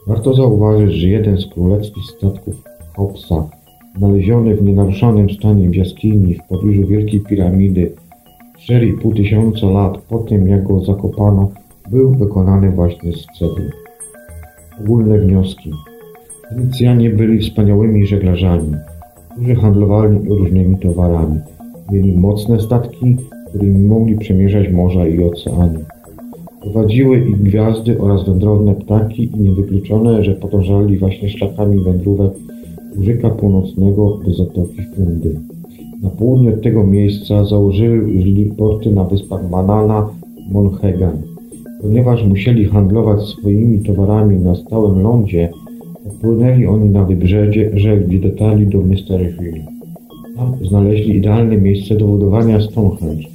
Warto zauważyć, że jeden z królewskich statków Hopsa, znaleziony w nienaruszonym stanie w jaskini w pobliżu Wielkiej Piramidy 4,5 tysiąca lat po tym, jak go zakopano, był wykonany właśnie z cegły. Ogólne wnioski. Fenicjanie byli wspaniałymi żeglarzami, którzy handlowali różnymi towarami. Mieli mocne statki, którymi mogli przemierzać morza i oceany. Prowadziły ich gwiazdy oraz wędrowne ptaki i niewykluczone, że podążali właśnie szlakami wędrówek Burzyka Północnego do Zatoki Fundy. Na południe od tego miejsca założyli porty na wyspach Manana i Monhegan. Ponieważ musieli handlować swoimi towarami na stałym lądzie, Odpłynęli oni na wybrzeże, gdzie dotarli do Mystery Hill. Tam znaleźli idealne miejsce do budowania Stonehenge,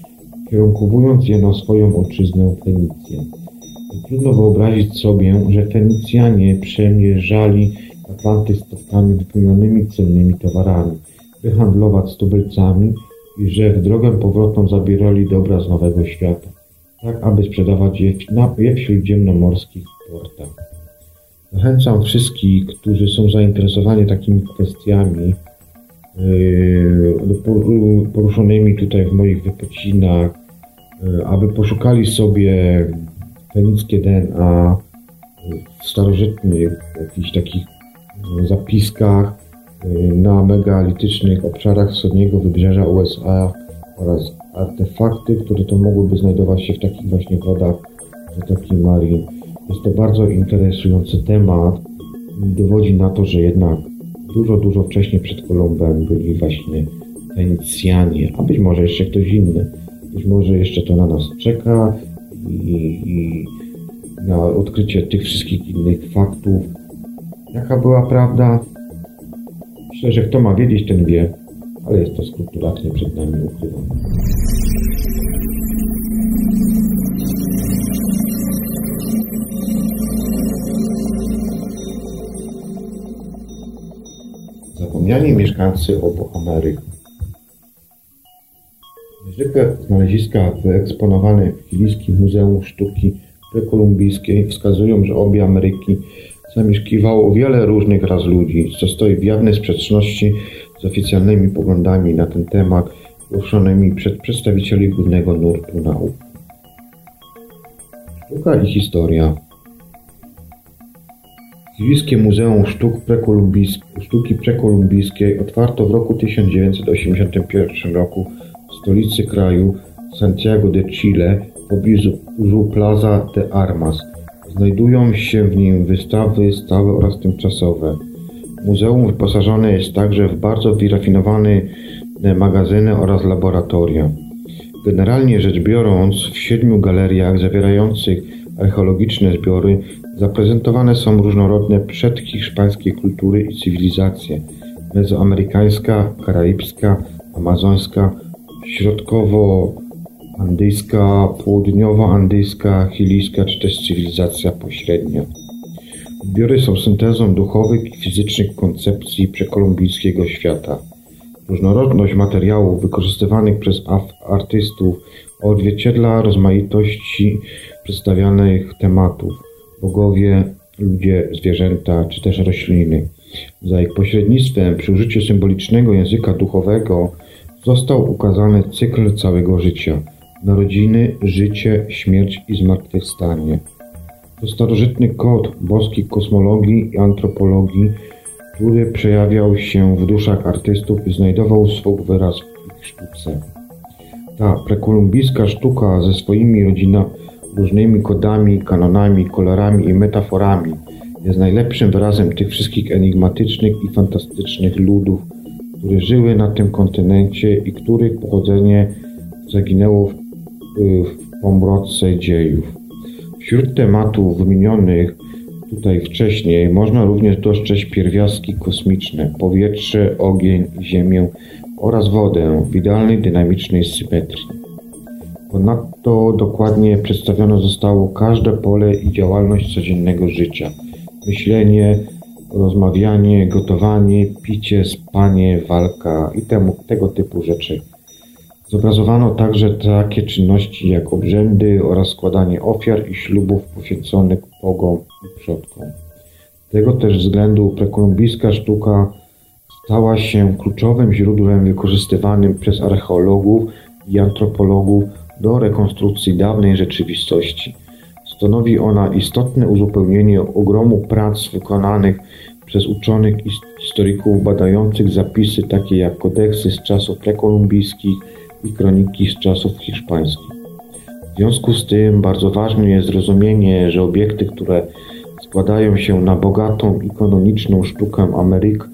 kierunkowując je na swoją ojczyznę Fenicję. Trudno wyobrazić sobie, że Fenicjanie przemierzali Atlanty statkami wypełnionymi cennymi towarami, by handlować z tubylcami i że w drogę powrotną zabierali dobra z Nowego Świata, tak aby sprzedawać je, na, je w śródziemnomorskich portach. Zachęcam wszystkich, którzy są zainteresowani takimi kwestiami, yy, poruszonymi tutaj w moich wypocinach, yy, aby poszukali sobie fenickie DNA w starożytnych jakichś takich yy, zapiskach na megalitycznych obszarach wschodniego wybrzeża USA oraz artefakty, które to mogłyby znajdować się w takich właśnie wodach Zatoki Marin. Jest to bardzo interesujący temat i dowodzi na to, że jednak dużo, dużo wcześniej przed Kolumbem byli właśnie Fenicjanie, a być może jeszcze ktoś inny. Być może jeszcze to na nas czeka i, i na odkrycie tych wszystkich innych faktów. Jaka była prawda? Myślę, że kto ma wiedzieć, ten wie, ale jest to skrupulatnie przed nami ukrywane. Zapomniani mieszkańcy obu Ameryk. Niezwykłe znaleziska wyeksponowane w Chilijskim Muzeum Sztuki Prekolumbijskiej wskazują, że obie Ameryki zamieszkiwało wiele różnych ras ludzi, co stoi w jawnej sprzeczności z oficjalnymi poglądami na ten temat głoszonymi przez przedstawicieli głównego nurtu nauk. Sztuka i historia Chilijskie Muzeum Sztuk Sztuki Prekolumbijskiej otwarto w roku 1981 roku w stolicy kraju Santiago de Chile w pobliżu Plaza de Armas. Znajdują się w nim wystawy stałe oraz tymczasowe. Muzeum wyposażone jest także w bardzo wyrafinowane magazyny oraz laboratoria. Generalnie rzecz biorąc, w siedmiu galeriach zawierających archeologiczne zbiory Zaprezentowane są różnorodne przedhiszpańskie kultury i cywilizacje: mezoamerykańska, karaibska, amazońska, środkowoandyjska, południowoandyjska, chilijska czy też cywilizacja pośrednia. Zbiory są syntezą duchowych i fizycznych koncepcji przekolumbijskiego świata. Różnorodność materiałów wykorzystywanych przez artystów odzwierciedla rozmaitości przedstawianych tematów bogowie, ludzie, zwierzęta czy też rośliny. Za ich pośrednictwem przy użyciu symbolicznego języka duchowego został ukazany cykl całego życia narodziny, życie, śmierć i zmartwychwstanie. To starożytny kod boskiej kosmologii i antropologii, który przejawiał się w duszach artystów i znajdował swój wyraz w ich sztuce. Ta prekolumbijska sztuka ze swoimi rodzinami różnymi kodami, kanonami, kolorami i metaforami jest najlepszym wyrazem tych wszystkich enigmatycznych i fantastycznych ludów, które żyły na tym kontynencie i których pochodzenie zaginęło w, w pomrodce dziejów. Wśród tematów wymienionych tutaj wcześniej można również dostrzec pierwiastki kosmiczne, powietrze, ogień, ziemię oraz wodę w idealnej dynamicznej symetrii. Ponadto dokładnie przedstawione zostało każde pole i działalność codziennego życia. Myślenie, rozmawianie, gotowanie, picie, spanie, walka i temu, tego typu rzeczy. Zobrazowano także takie czynności jak obrzędy oraz składanie ofiar i ślubów poświęconych bogom i przodkom. Z tego też względu prekolumbijska sztuka stała się kluczowym źródłem wykorzystywanym przez archeologów i antropologów do rekonstrukcji dawnej rzeczywistości. Stanowi ona istotne uzupełnienie ogromu prac wykonanych przez uczonych i historyków badających zapisy takie jak kodeksy z czasów prekolumbijskich i kroniki z czasów hiszpańskich. W związku z tym bardzo ważne jest zrozumienie, że obiekty, które składają się na bogatą i sztukę Ameryk,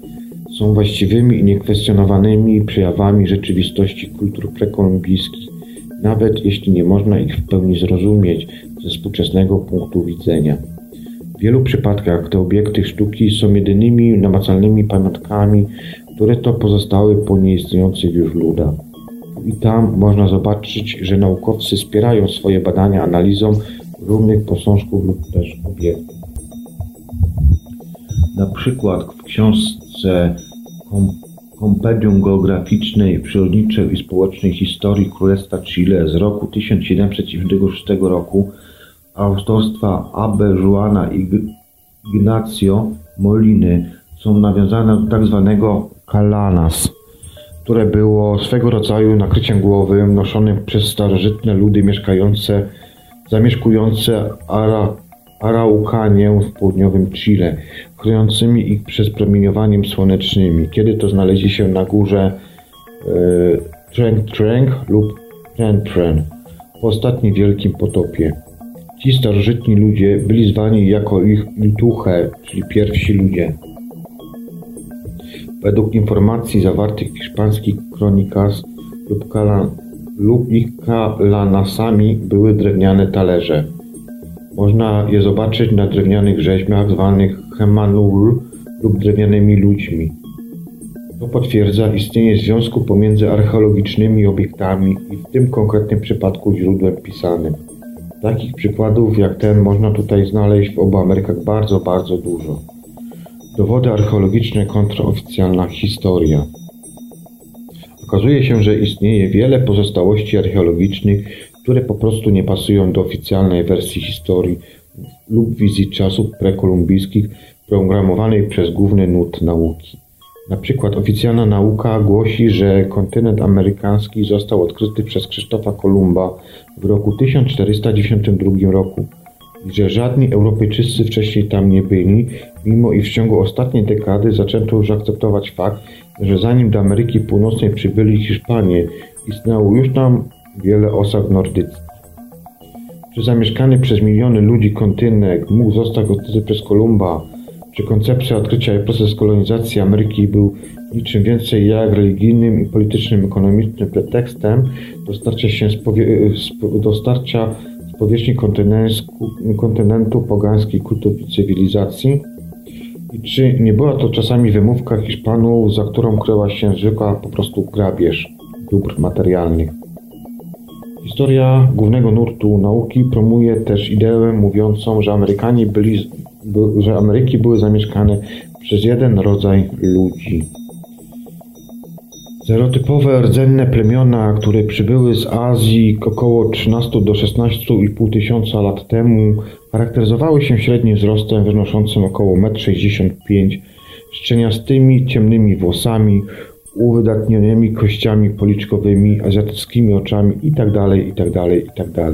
są właściwymi i niekwestionowanymi przejawami rzeczywistości kultur prekolumbijskich nawet jeśli nie można ich w pełni zrozumieć ze współczesnego punktu widzenia. W wielu przypadkach te obiekty sztuki są jedynymi namacalnymi pamiątkami, które to pozostały po nieistniejących już ludach. I tam można zobaczyć, że naukowcy wspierają swoje badania analizą równych posążków lub też obiektów. Na przykład w książce Kompendium Geograficznej, Przyrodniczej i Społecznej Historii Królestwa Chile z roku 1796 roku autorstwa Abe Juana i Ignacio Moliny są nawiązane do tak zwanego kalanas, które było swego rodzaju nakryciem głowym noszonym przez starożytne ludy mieszkające, zamieszkujące Ara, Araukanię w południowym Chile, chroniącymi ich przed promieniowaniem słonecznymi. Kiedy to znaleźli się na górze e, Treng lub Tren Tren po ostatnim wielkim potopie. Ci starożytni ludzie byli zwani jako ich Lituche, czyli pierwsi ludzie. Według informacji zawartych w hiszpańskich kronikas lub, kala, lub ich kalanasami były drewniane talerze. Można je zobaczyć na drewnianych rzeźbach zwanych hemanul lub drewnianymi ludźmi. To potwierdza istnienie związku pomiędzy archeologicznymi obiektami i w tym konkretnym przypadku źródłem pisanym. Takich przykładów jak ten można tutaj znaleźć w obu Amerykach bardzo, bardzo dużo. Dowody archeologiczne kontra oficjalna historia. Okazuje się, że istnieje wiele pozostałości archeologicznych, które po prostu nie pasują do oficjalnej wersji historii lub wizji czasów prekolumbijskich programowanej przez główny nurt nauki. Na przykład oficjalna nauka głosi, że kontynent amerykański został odkryty przez Krzysztofa Kolumba w roku 1492 roku i że żadni Europejczycy wcześniej tam nie byli, mimo iż w ciągu ostatniej dekady zaczęto już akceptować fakt, że zanim do Ameryki Północnej przybyli Hiszpanie, istniało już tam wiele osad nordyckich. Czy zamieszkany przez miliony ludzi kontynent mógł zostać odkryty przez Kolumba czy koncepcja odkrycia i proces kolonizacji Ameryki był niczym więcej jak religijnym i politycznym, ekonomicznym pretekstem do starcia, się z, powierzchni kontynentu pogańskiej kultowej cywilizacji? I czy nie była to czasami wymówka Hiszpanów, za którą kryła się zwykła po prostu grabież dóbr materialnych? Historia głównego nurtu nauki promuje też ideę mówiącą, że Amerykanie byli że Ameryki były zamieszkane przez jeden rodzaj ludzi. Stereotypowe rdzenne plemiona, które przybyły z Azji około 13 do 16,5 tysiąca lat temu, charakteryzowały się średnim wzrostem wynoszącym około 1,65 m, szczeniastymi, ciemnymi włosami, uwydatnionymi kościami policzkowymi, azjatyckimi oczami itd., itd., itd.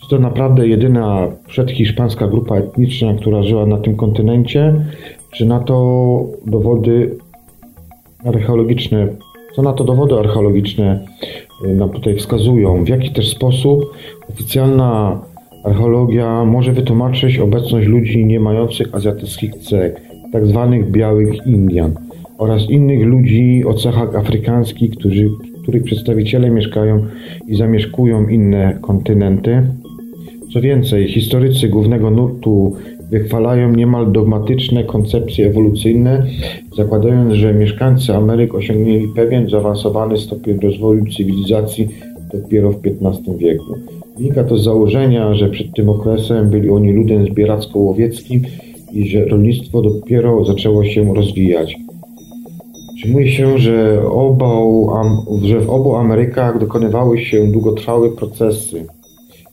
Czy to naprawdę jedyna przedhiszpańska grupa etniczna, która żyła na tym kontynencie? Czy na to dowody archeologiczne, co na to dowody archeologiczne y, nam tutaj wskazują? W jaki też sposób oficjalna archeologia może wytłumaczyć obecność ludzi nie mających azjatyckich cech, tak zwanych białych Indian oraz innych ludzi o cechach afrykańskich, którzy, których przedstawiciele mieszkają i zamieszkują inne kontynenty? Co więcej, historycy głównego nurtu wychwalają niemal dogmatyczne koncepcje ewolucyjne, zakładając, że mieszkańcy Ameryk osiągnęli pewien zaawansowany stopień rozwoju cywilizacji dopiero w XV wieku. Wynika to z założenia, że przed tym okresem byli oni ludem zbieracko-łowieckim i że rolnictwo dopiero zaczęło się rozwijać. Przyjmuje się, że, że w obu Amerykach dokonywały się długotrwałe procesy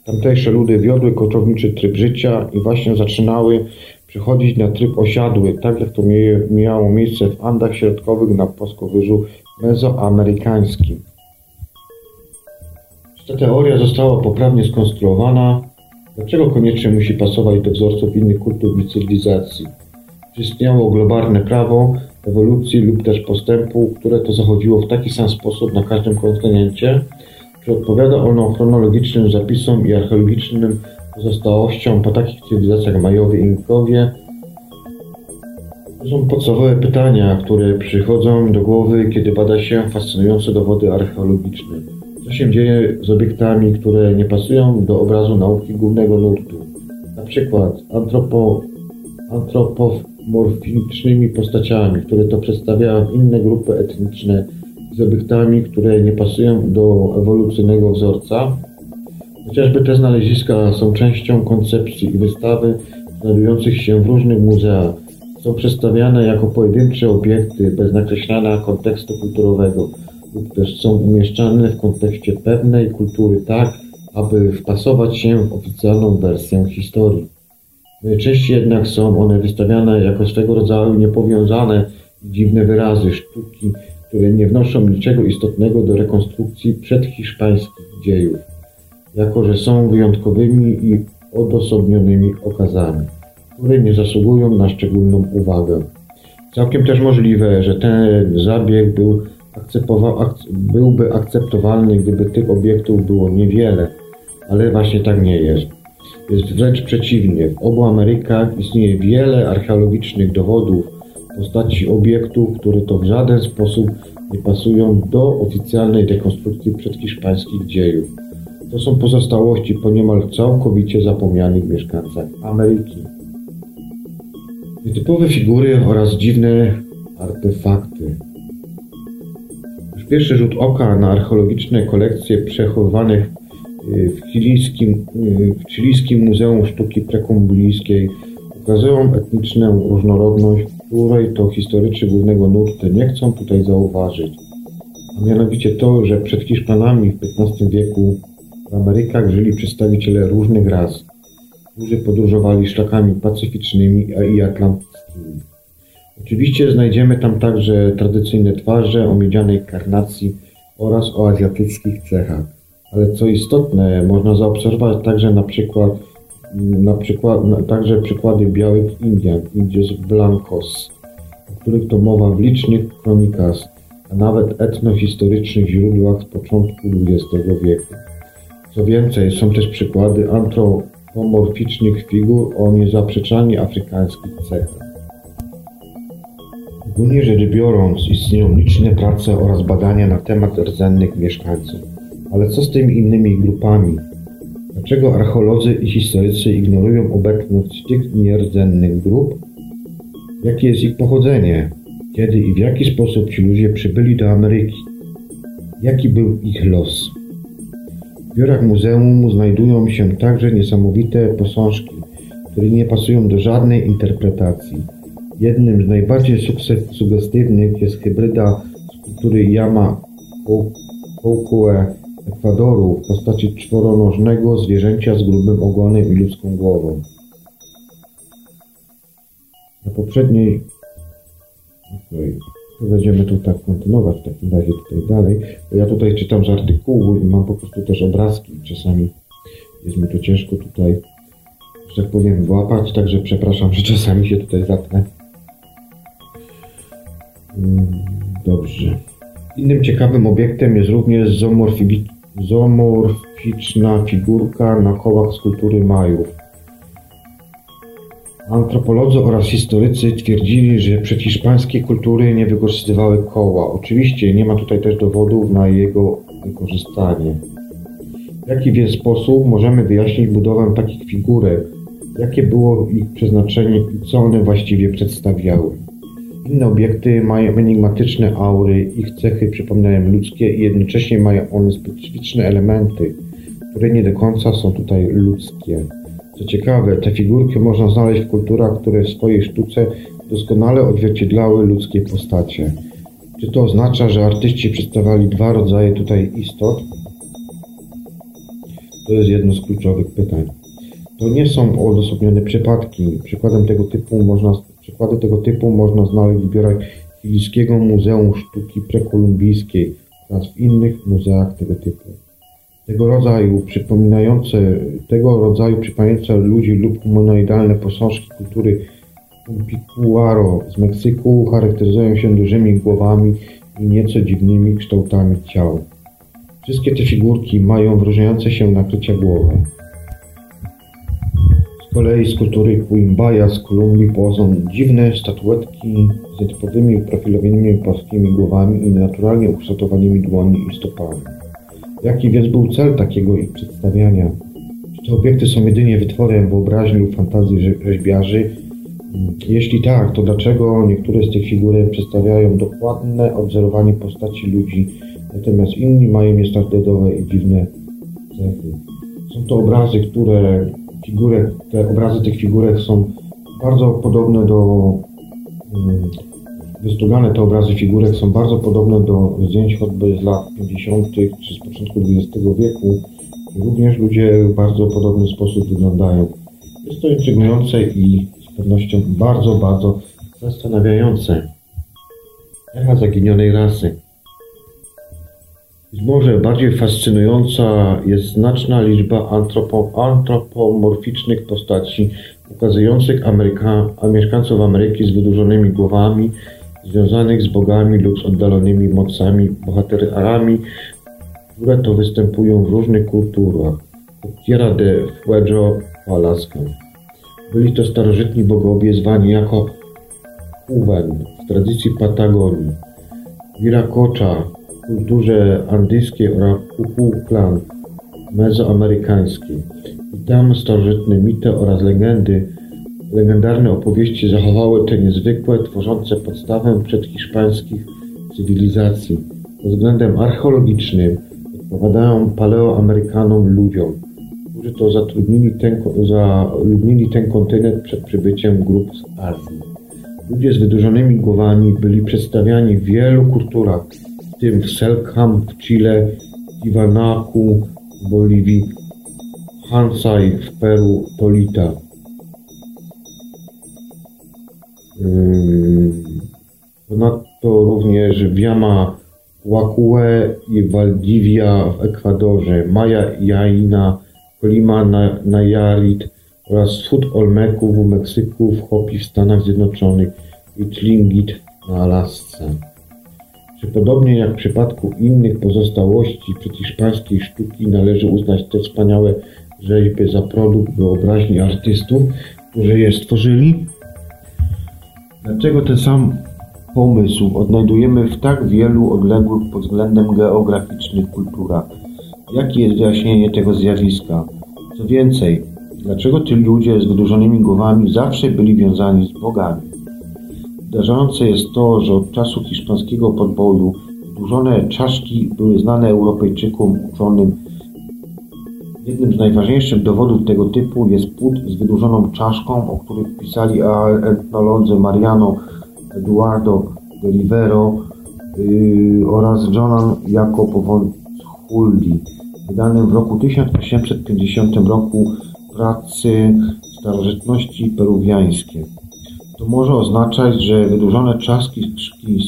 Tamtejsze ludy wiodły koczowniczy tryb życia i właśnie zaczynały przechodzić na tryb osiadły, tak jak to miało miejsce w Andach Środkowych na płaskowyżu mezoamerykańskim. Czy ta teoria została poprawnie skonstruowana? Dlaczego koniecznie musi pasować do wzorców innych kultur i cywilizacji? Czy istniało globalne prawo ewolucji lub też postępu, które to zachodziło w taki sam sposób na każdym kontynencie? Czy odpowiada ono chronologicznym zapisom i archeologicznym pozostałościom po takich cywilizacjach Majowie i Inkowie? To są podstawowe pytania, które przychodzą do głowy, kiedy bada się fascynujące dowody archeologiczne. Co się dzieje z obiektami, które nie pasują do obrazu nauki głównego nurtu? Na przykład antropo, antropomorficznymi postaciami, które to przedstawiają inne grupy etniczne z obiektami, które nie pasują do ewolucyjnego wzorca. Chociażby te znaleziska są częścią koncepcji i wystawy znajdujących się w różnych muzeach. Są przedstawiane jako pojedyncze obiekty bez nakreślania kontekstu kulturowego lub też są umieszczane w kontekście pewnej kultury tak, aby wpasować się w oficjalną wersję historii. Najczęściej jednak są one wystawiane jako swego rodzaju niepowiązane dziwne wyrazy sztuki, które nie wnoszą niczego istotnego do rekonstrukcji przedhiszpańskich dziejów, jako że są wyjątkowymi i odosobnionymi okazami, które nie zasługują na szczególną uwagę. Całkiem też możliwe, że ten zabieg był byłby akceptowalny, gdyby tych obiektów było niewiele, ale właśnie tak nie jest. Jest wręcz przeciwnie. W obu Amerykach istnieje wiele archeologicznych dowodów postaci obiektów, które to w żaden sposób nie pasują do oficjalnej dekonstrukcji przedhiszpańskich dziejów. To są pozostałości po niemal całkowicie zapomnianych mieszkańcach Ameryki. Nietypowe figury oraz dziwne artefakty. Już pierwszy rzut oka na archeologiczne kolekcje przechowywanych w chilijskim, y, w chilijskim Muzeum Sztuki Prekolumbyjskiej ukazują etniczną różnorodność, której to historycy głównego nurtu nie chcą tutaj zauważyć. A mianowicie to, że przed Hiszpanami w XV wieku w Amerykach żyli przedstawiciele różnych ras, którzy podróżowali szlakami pacyficznymi i atlantyckimi. Oczywiście znajdziemy tam także tradycyjne twarze o miedzianej karnacji oraz o azjatyckich cechach. Ale co istotne, można zaobserwować także na przykład, na przykład także przykłady białych Indian, Indios Blancos, o których to mowa w licznych kronikach, a nawet etnohistorycznych źródłach z początku XX wieku. Co więcej, są też przykłady antropomorficznych figur o niezaprzeczalnie afrykańskich cechach. Ogólnie rzecz biorąc, istnieją liczne prace oraz badania na temat rdzennych mieszkańców. Ale co z tymi innymi grupami? Dlaczego archeolodzy i historycy ignorują obecność tych nierdzeninych grup? Jakie jest ich pochodzenie? Kiedy i w jaki sposób ci ludzie przybyli do Ameryki? Jaki był ich los? W biurach muzeum znajdują się także niesamowite posążki, które nie pasują do żadnej interpretacji. Jednym z najbardziej sugestywnych jest hybryda skulptury Yama Koukue Ekwadoru w postaci czworonożnego zwierzęcia z grubym ogonem i ludzką głową. Na poprzedniej... Okay. Będziemy tu tak kontynuować w takim razie tutaj dalej. Ja tutaj czytam z artykułu i mam po prostu też obrazki. Czasami jest mi to ciężko tutaj, że tak powiem, włapać, także przepraszam, że czasami się tutaj zatnę. Mm, dobrze. Innym ciekawym obiektem jest również zoomorficzna figurka na kołach skulptury Majów. Antropolodzy oraz historycy twierdzili, że przedhiszpańskie kultury nie wykorzystywały koła. Oczywiście nie ma tutaj też dowodów na jego wykorzystanie. W jaki więc sposób możemy wyjaśnić budowę takich figurek? Jakie było ich przeznaczenie i co one właściwie przedstawiały? Inne obiekty mają enigmatyczne aury, ich cechy przypominają ludzkie i jednocześnie mają one specyficzne elementy, które nie do końca są tutaj ludzkie. Co ciekawe, te figurki można znaleźć w kulturach, które w swojej sztuce doskonale odzwierciedlały ludzkie postacie. Czy to oznacza, że artyści przedstawiali dwa rodzaje tutaj istot? To jest jedno z kluczowych pytań. To nie są odosobnione przypadki. Przykładem tego typu można, przykłady tego typu można znaleźć w zbiorach Chilijskiego Muzeum Sztuki Prekolumbijskiej oraz w innych muzeach tego typu. Tego rodzaju przypominające, tego rodzaju przypominające ludzi lub humanoidalne posążki kultury Pumpicuaro z Meksyku charakteryzują się dużymi głowami i nieco dziwnymi kształtami ciał. Wszystkie te figurki mają wyróżniające się nakrycia głowy. Kolei z kultury Quimbaya z Kolumbii pochodzą dziwne statuetki z nietypowymi profilowymi płaskimi głowami i naturalnie ukształtowanymi dłoni i stopami. Jaki więc był cel takiego ich przedstawiania? Czy te obiekty są jedynie wytworem wyobraźni lub fantazji rzeźbiarzy? Jeśli tak, to dlaczego niektóre z tych figurek przedstawiają dokładne odwzorowanie postaci ludzi, natomiast inni mają niestandardowe i dziwne cechy? Są to obrazy, które figurek, te obrazy tych figurek są bardzo podobne do mm, wystugane te obrazy figurek są bardzo podobne do zdjęć choćby z lat 50. czy z początku XX wieku. Również ludzie w bardzo podobny sposób wyglądają. Jest to intrygujące i z pewnością bardzo, bardzo zastanawiające. Echa zaginionej rasy. Być może bardziej fascynująca jest znaczna liczba antropo, antropomorficznych postaci ukazujących mieszkańców Ameryki z wydłużonymi głowami, związanych z bogami lub z oddalonymi mocami, bohaterami, które to występują w różnych kulturach. Tierra de Fuego, Alaska. Byli to starożytni bogowie zwani jako Uwen w tradycji Patagonii, Viracocha w kulturze andyjskiej oraz Kuku klan mezoamerykańskiej. I tam starożytne mity oraz legendy, legendarne opowieści zachowały te niezwykłe, tworzące podstawę przedhiszpańskich cywilizacji. Pod względem archeologicznym odpowiadają paleoamerykanom ludziom, którzy to zatrudnili ten, zaludnili ten kontynent przed przybyciem grup z Azji. Ludzie z wydłużonymi głowami byli przedstawiani w wielu kulturach, tym w Selkam w Chile, Tiwanaku w Boliwii, Hansai w Peru, Tolita. Ponadto również w Yama Wakue i Valdivia w Ekwadorze, Maya Jaina, Kolima Nayarit oraz wschód Olmeku w Meksyku, w Hopi w Stanach Zjednoczonych i Tlingit na Alasce. Czy podobnie jak w przypadku innych pozostałości przedhiszpańskiej sztuki należy uznać te wspaniałe rzeźby za produkt wyobraźni artystów, którzy je stworzyli? Dlaczego ten sam pomysł odnajdujemy w tak wielu odległych pod względem geograficznych kulturach? Jakie jest wyjaśnienie tego zjawiska? Co więcej, dlaczego ci ludzie z wydłużonymi głowami zawsze byli wiązani z bogami? Zdarzające jest to, że od czasu hiszpańskiego podboju wydłużone czaszki były znane Europejczykom uczonym. Jednym z najważniejszych dowodów tego typu jest płód z wydłużoną czaszką, o których pisali etnolodzy Mariano Eduardo de Rivero yy, oraz Jonan Jacob von Huldi, wydanym w roku 1850 roku pracy starożytności peruwiańskie. To może oznaczać, że wydłużone czaszki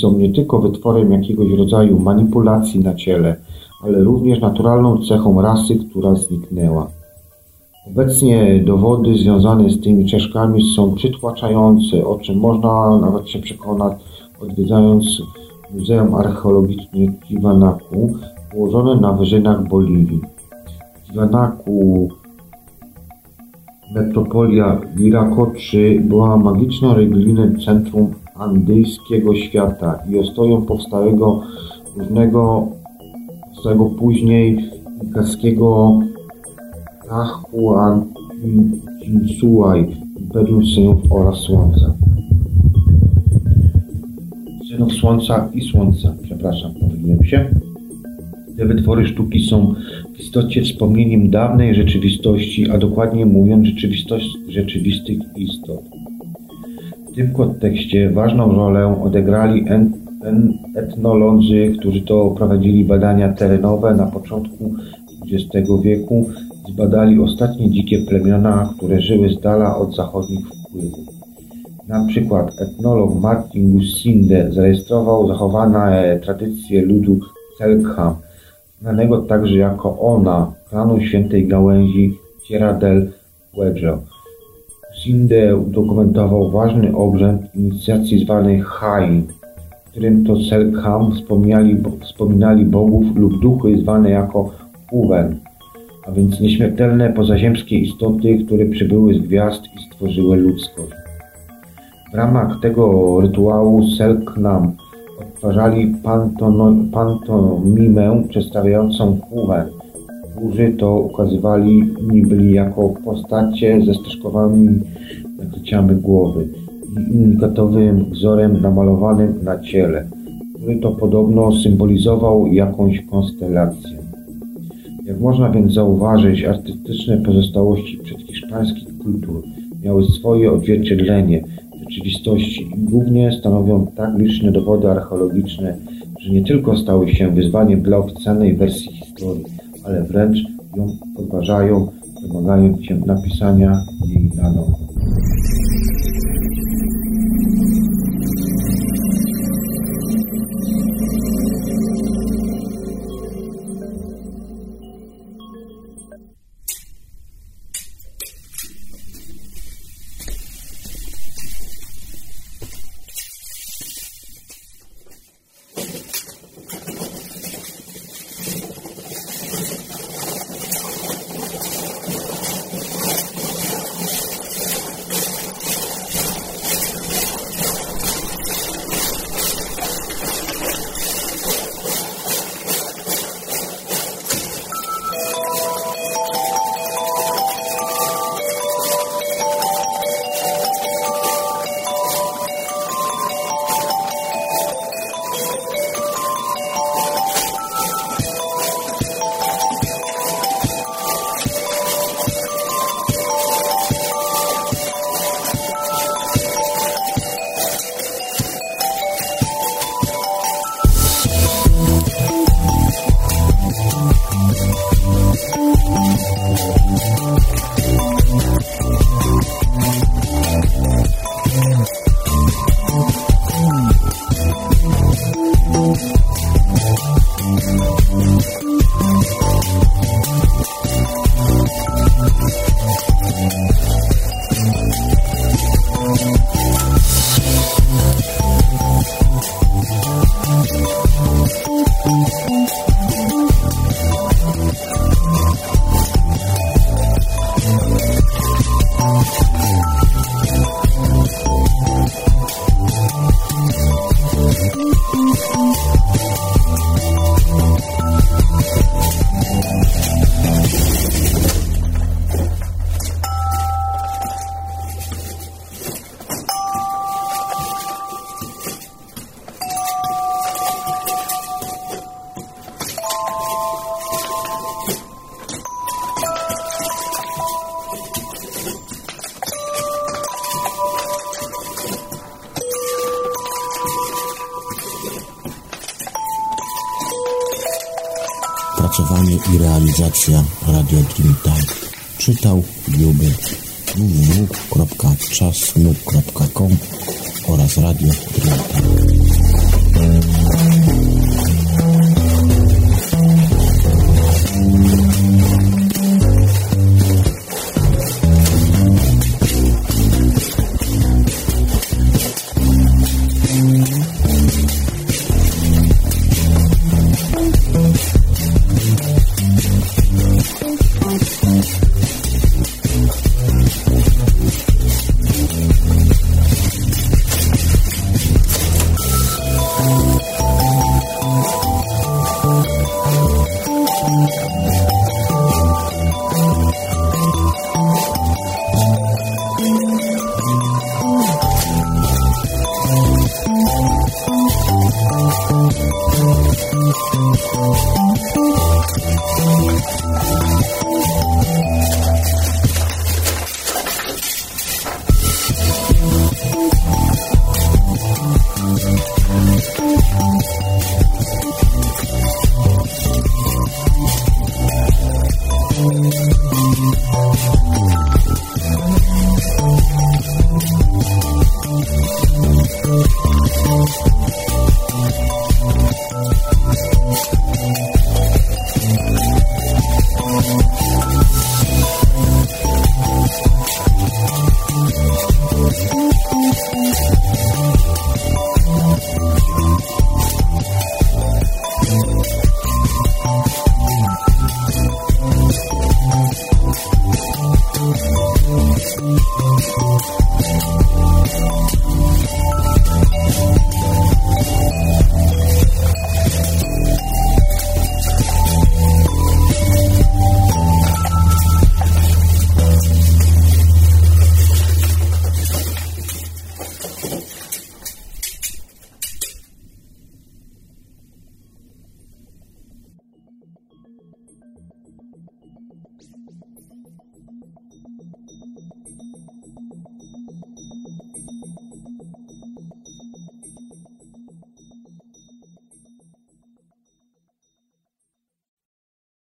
są nie tylko wytworem jakiegoś rodzaju manipulacji na ciele, ale również naturalną cechą rasy, która zniknęła. Obecnie dowody związane z tymi czaszkami są przytłaczające, o czym można nawet się przekonać odwiedzając Muzeum Archeologiczne Kiwanaku położone na wyżynach Boliwii. Kiwanaku Metropolia Viracocha była magiczną religijnym centrum andyjskiego świata i ostoją powstałego różnego powstałego później inkaskiego Tahuantinsuaj, Imperium Synów oraz Słońca. Synów Słońca i Słońca, przepraszam, pomyliłem się. Te wytwory sztuki są w istocie wspomnieniem dawnej rzeczywistości, a dokładnie mówiąc rzeczywistość rzeczywistych istot. W tym kontekście ważną rolę odegrali etnolodzy, którzy to prowadzili badania terenowe na początku XX wieku, zbadali ostatnie dzikie plemiona, które żyły z dala od zachodnich wpływów. Na przykład etnolog Martin Lusinde zarejestrował zachowane tradycje ludu Selkham, znanego także jako Ona, klanu Świętej Gałęzi Tierra del Fuego. Sinde udokumentował ważny obrzęd inicjacji zwany Hain, w którym to Selkham wspominali bogów lub duchy zwane jako Uwen, a więc nieśmiertelne pozaziemskie istoty, które przybyły z gwiazd i stworzyły ludzkość. W ramach tego rytuału Selknam odtwarzali pantomimę przedstawiającą Kuwę. Burzy to ukazywali byli jako postacie ze styczkowanymi nakryciami głowy i unikatowym wzorem namalowanym na ciele, który to podobno symbolizował jakąś konstelację. Jak można więc zauważyć, artystyczne pozostałości przedhiszpańskich kultur miały swoje odzwierciedlenie rzeczywistości głównie stanowią tak liczne dowody archeologiczne, że nie tylko stały się wyzwaniem dla oficjalnej wersji historii, ale wręcz ją podważają, wymagając się napisania jej na nowo.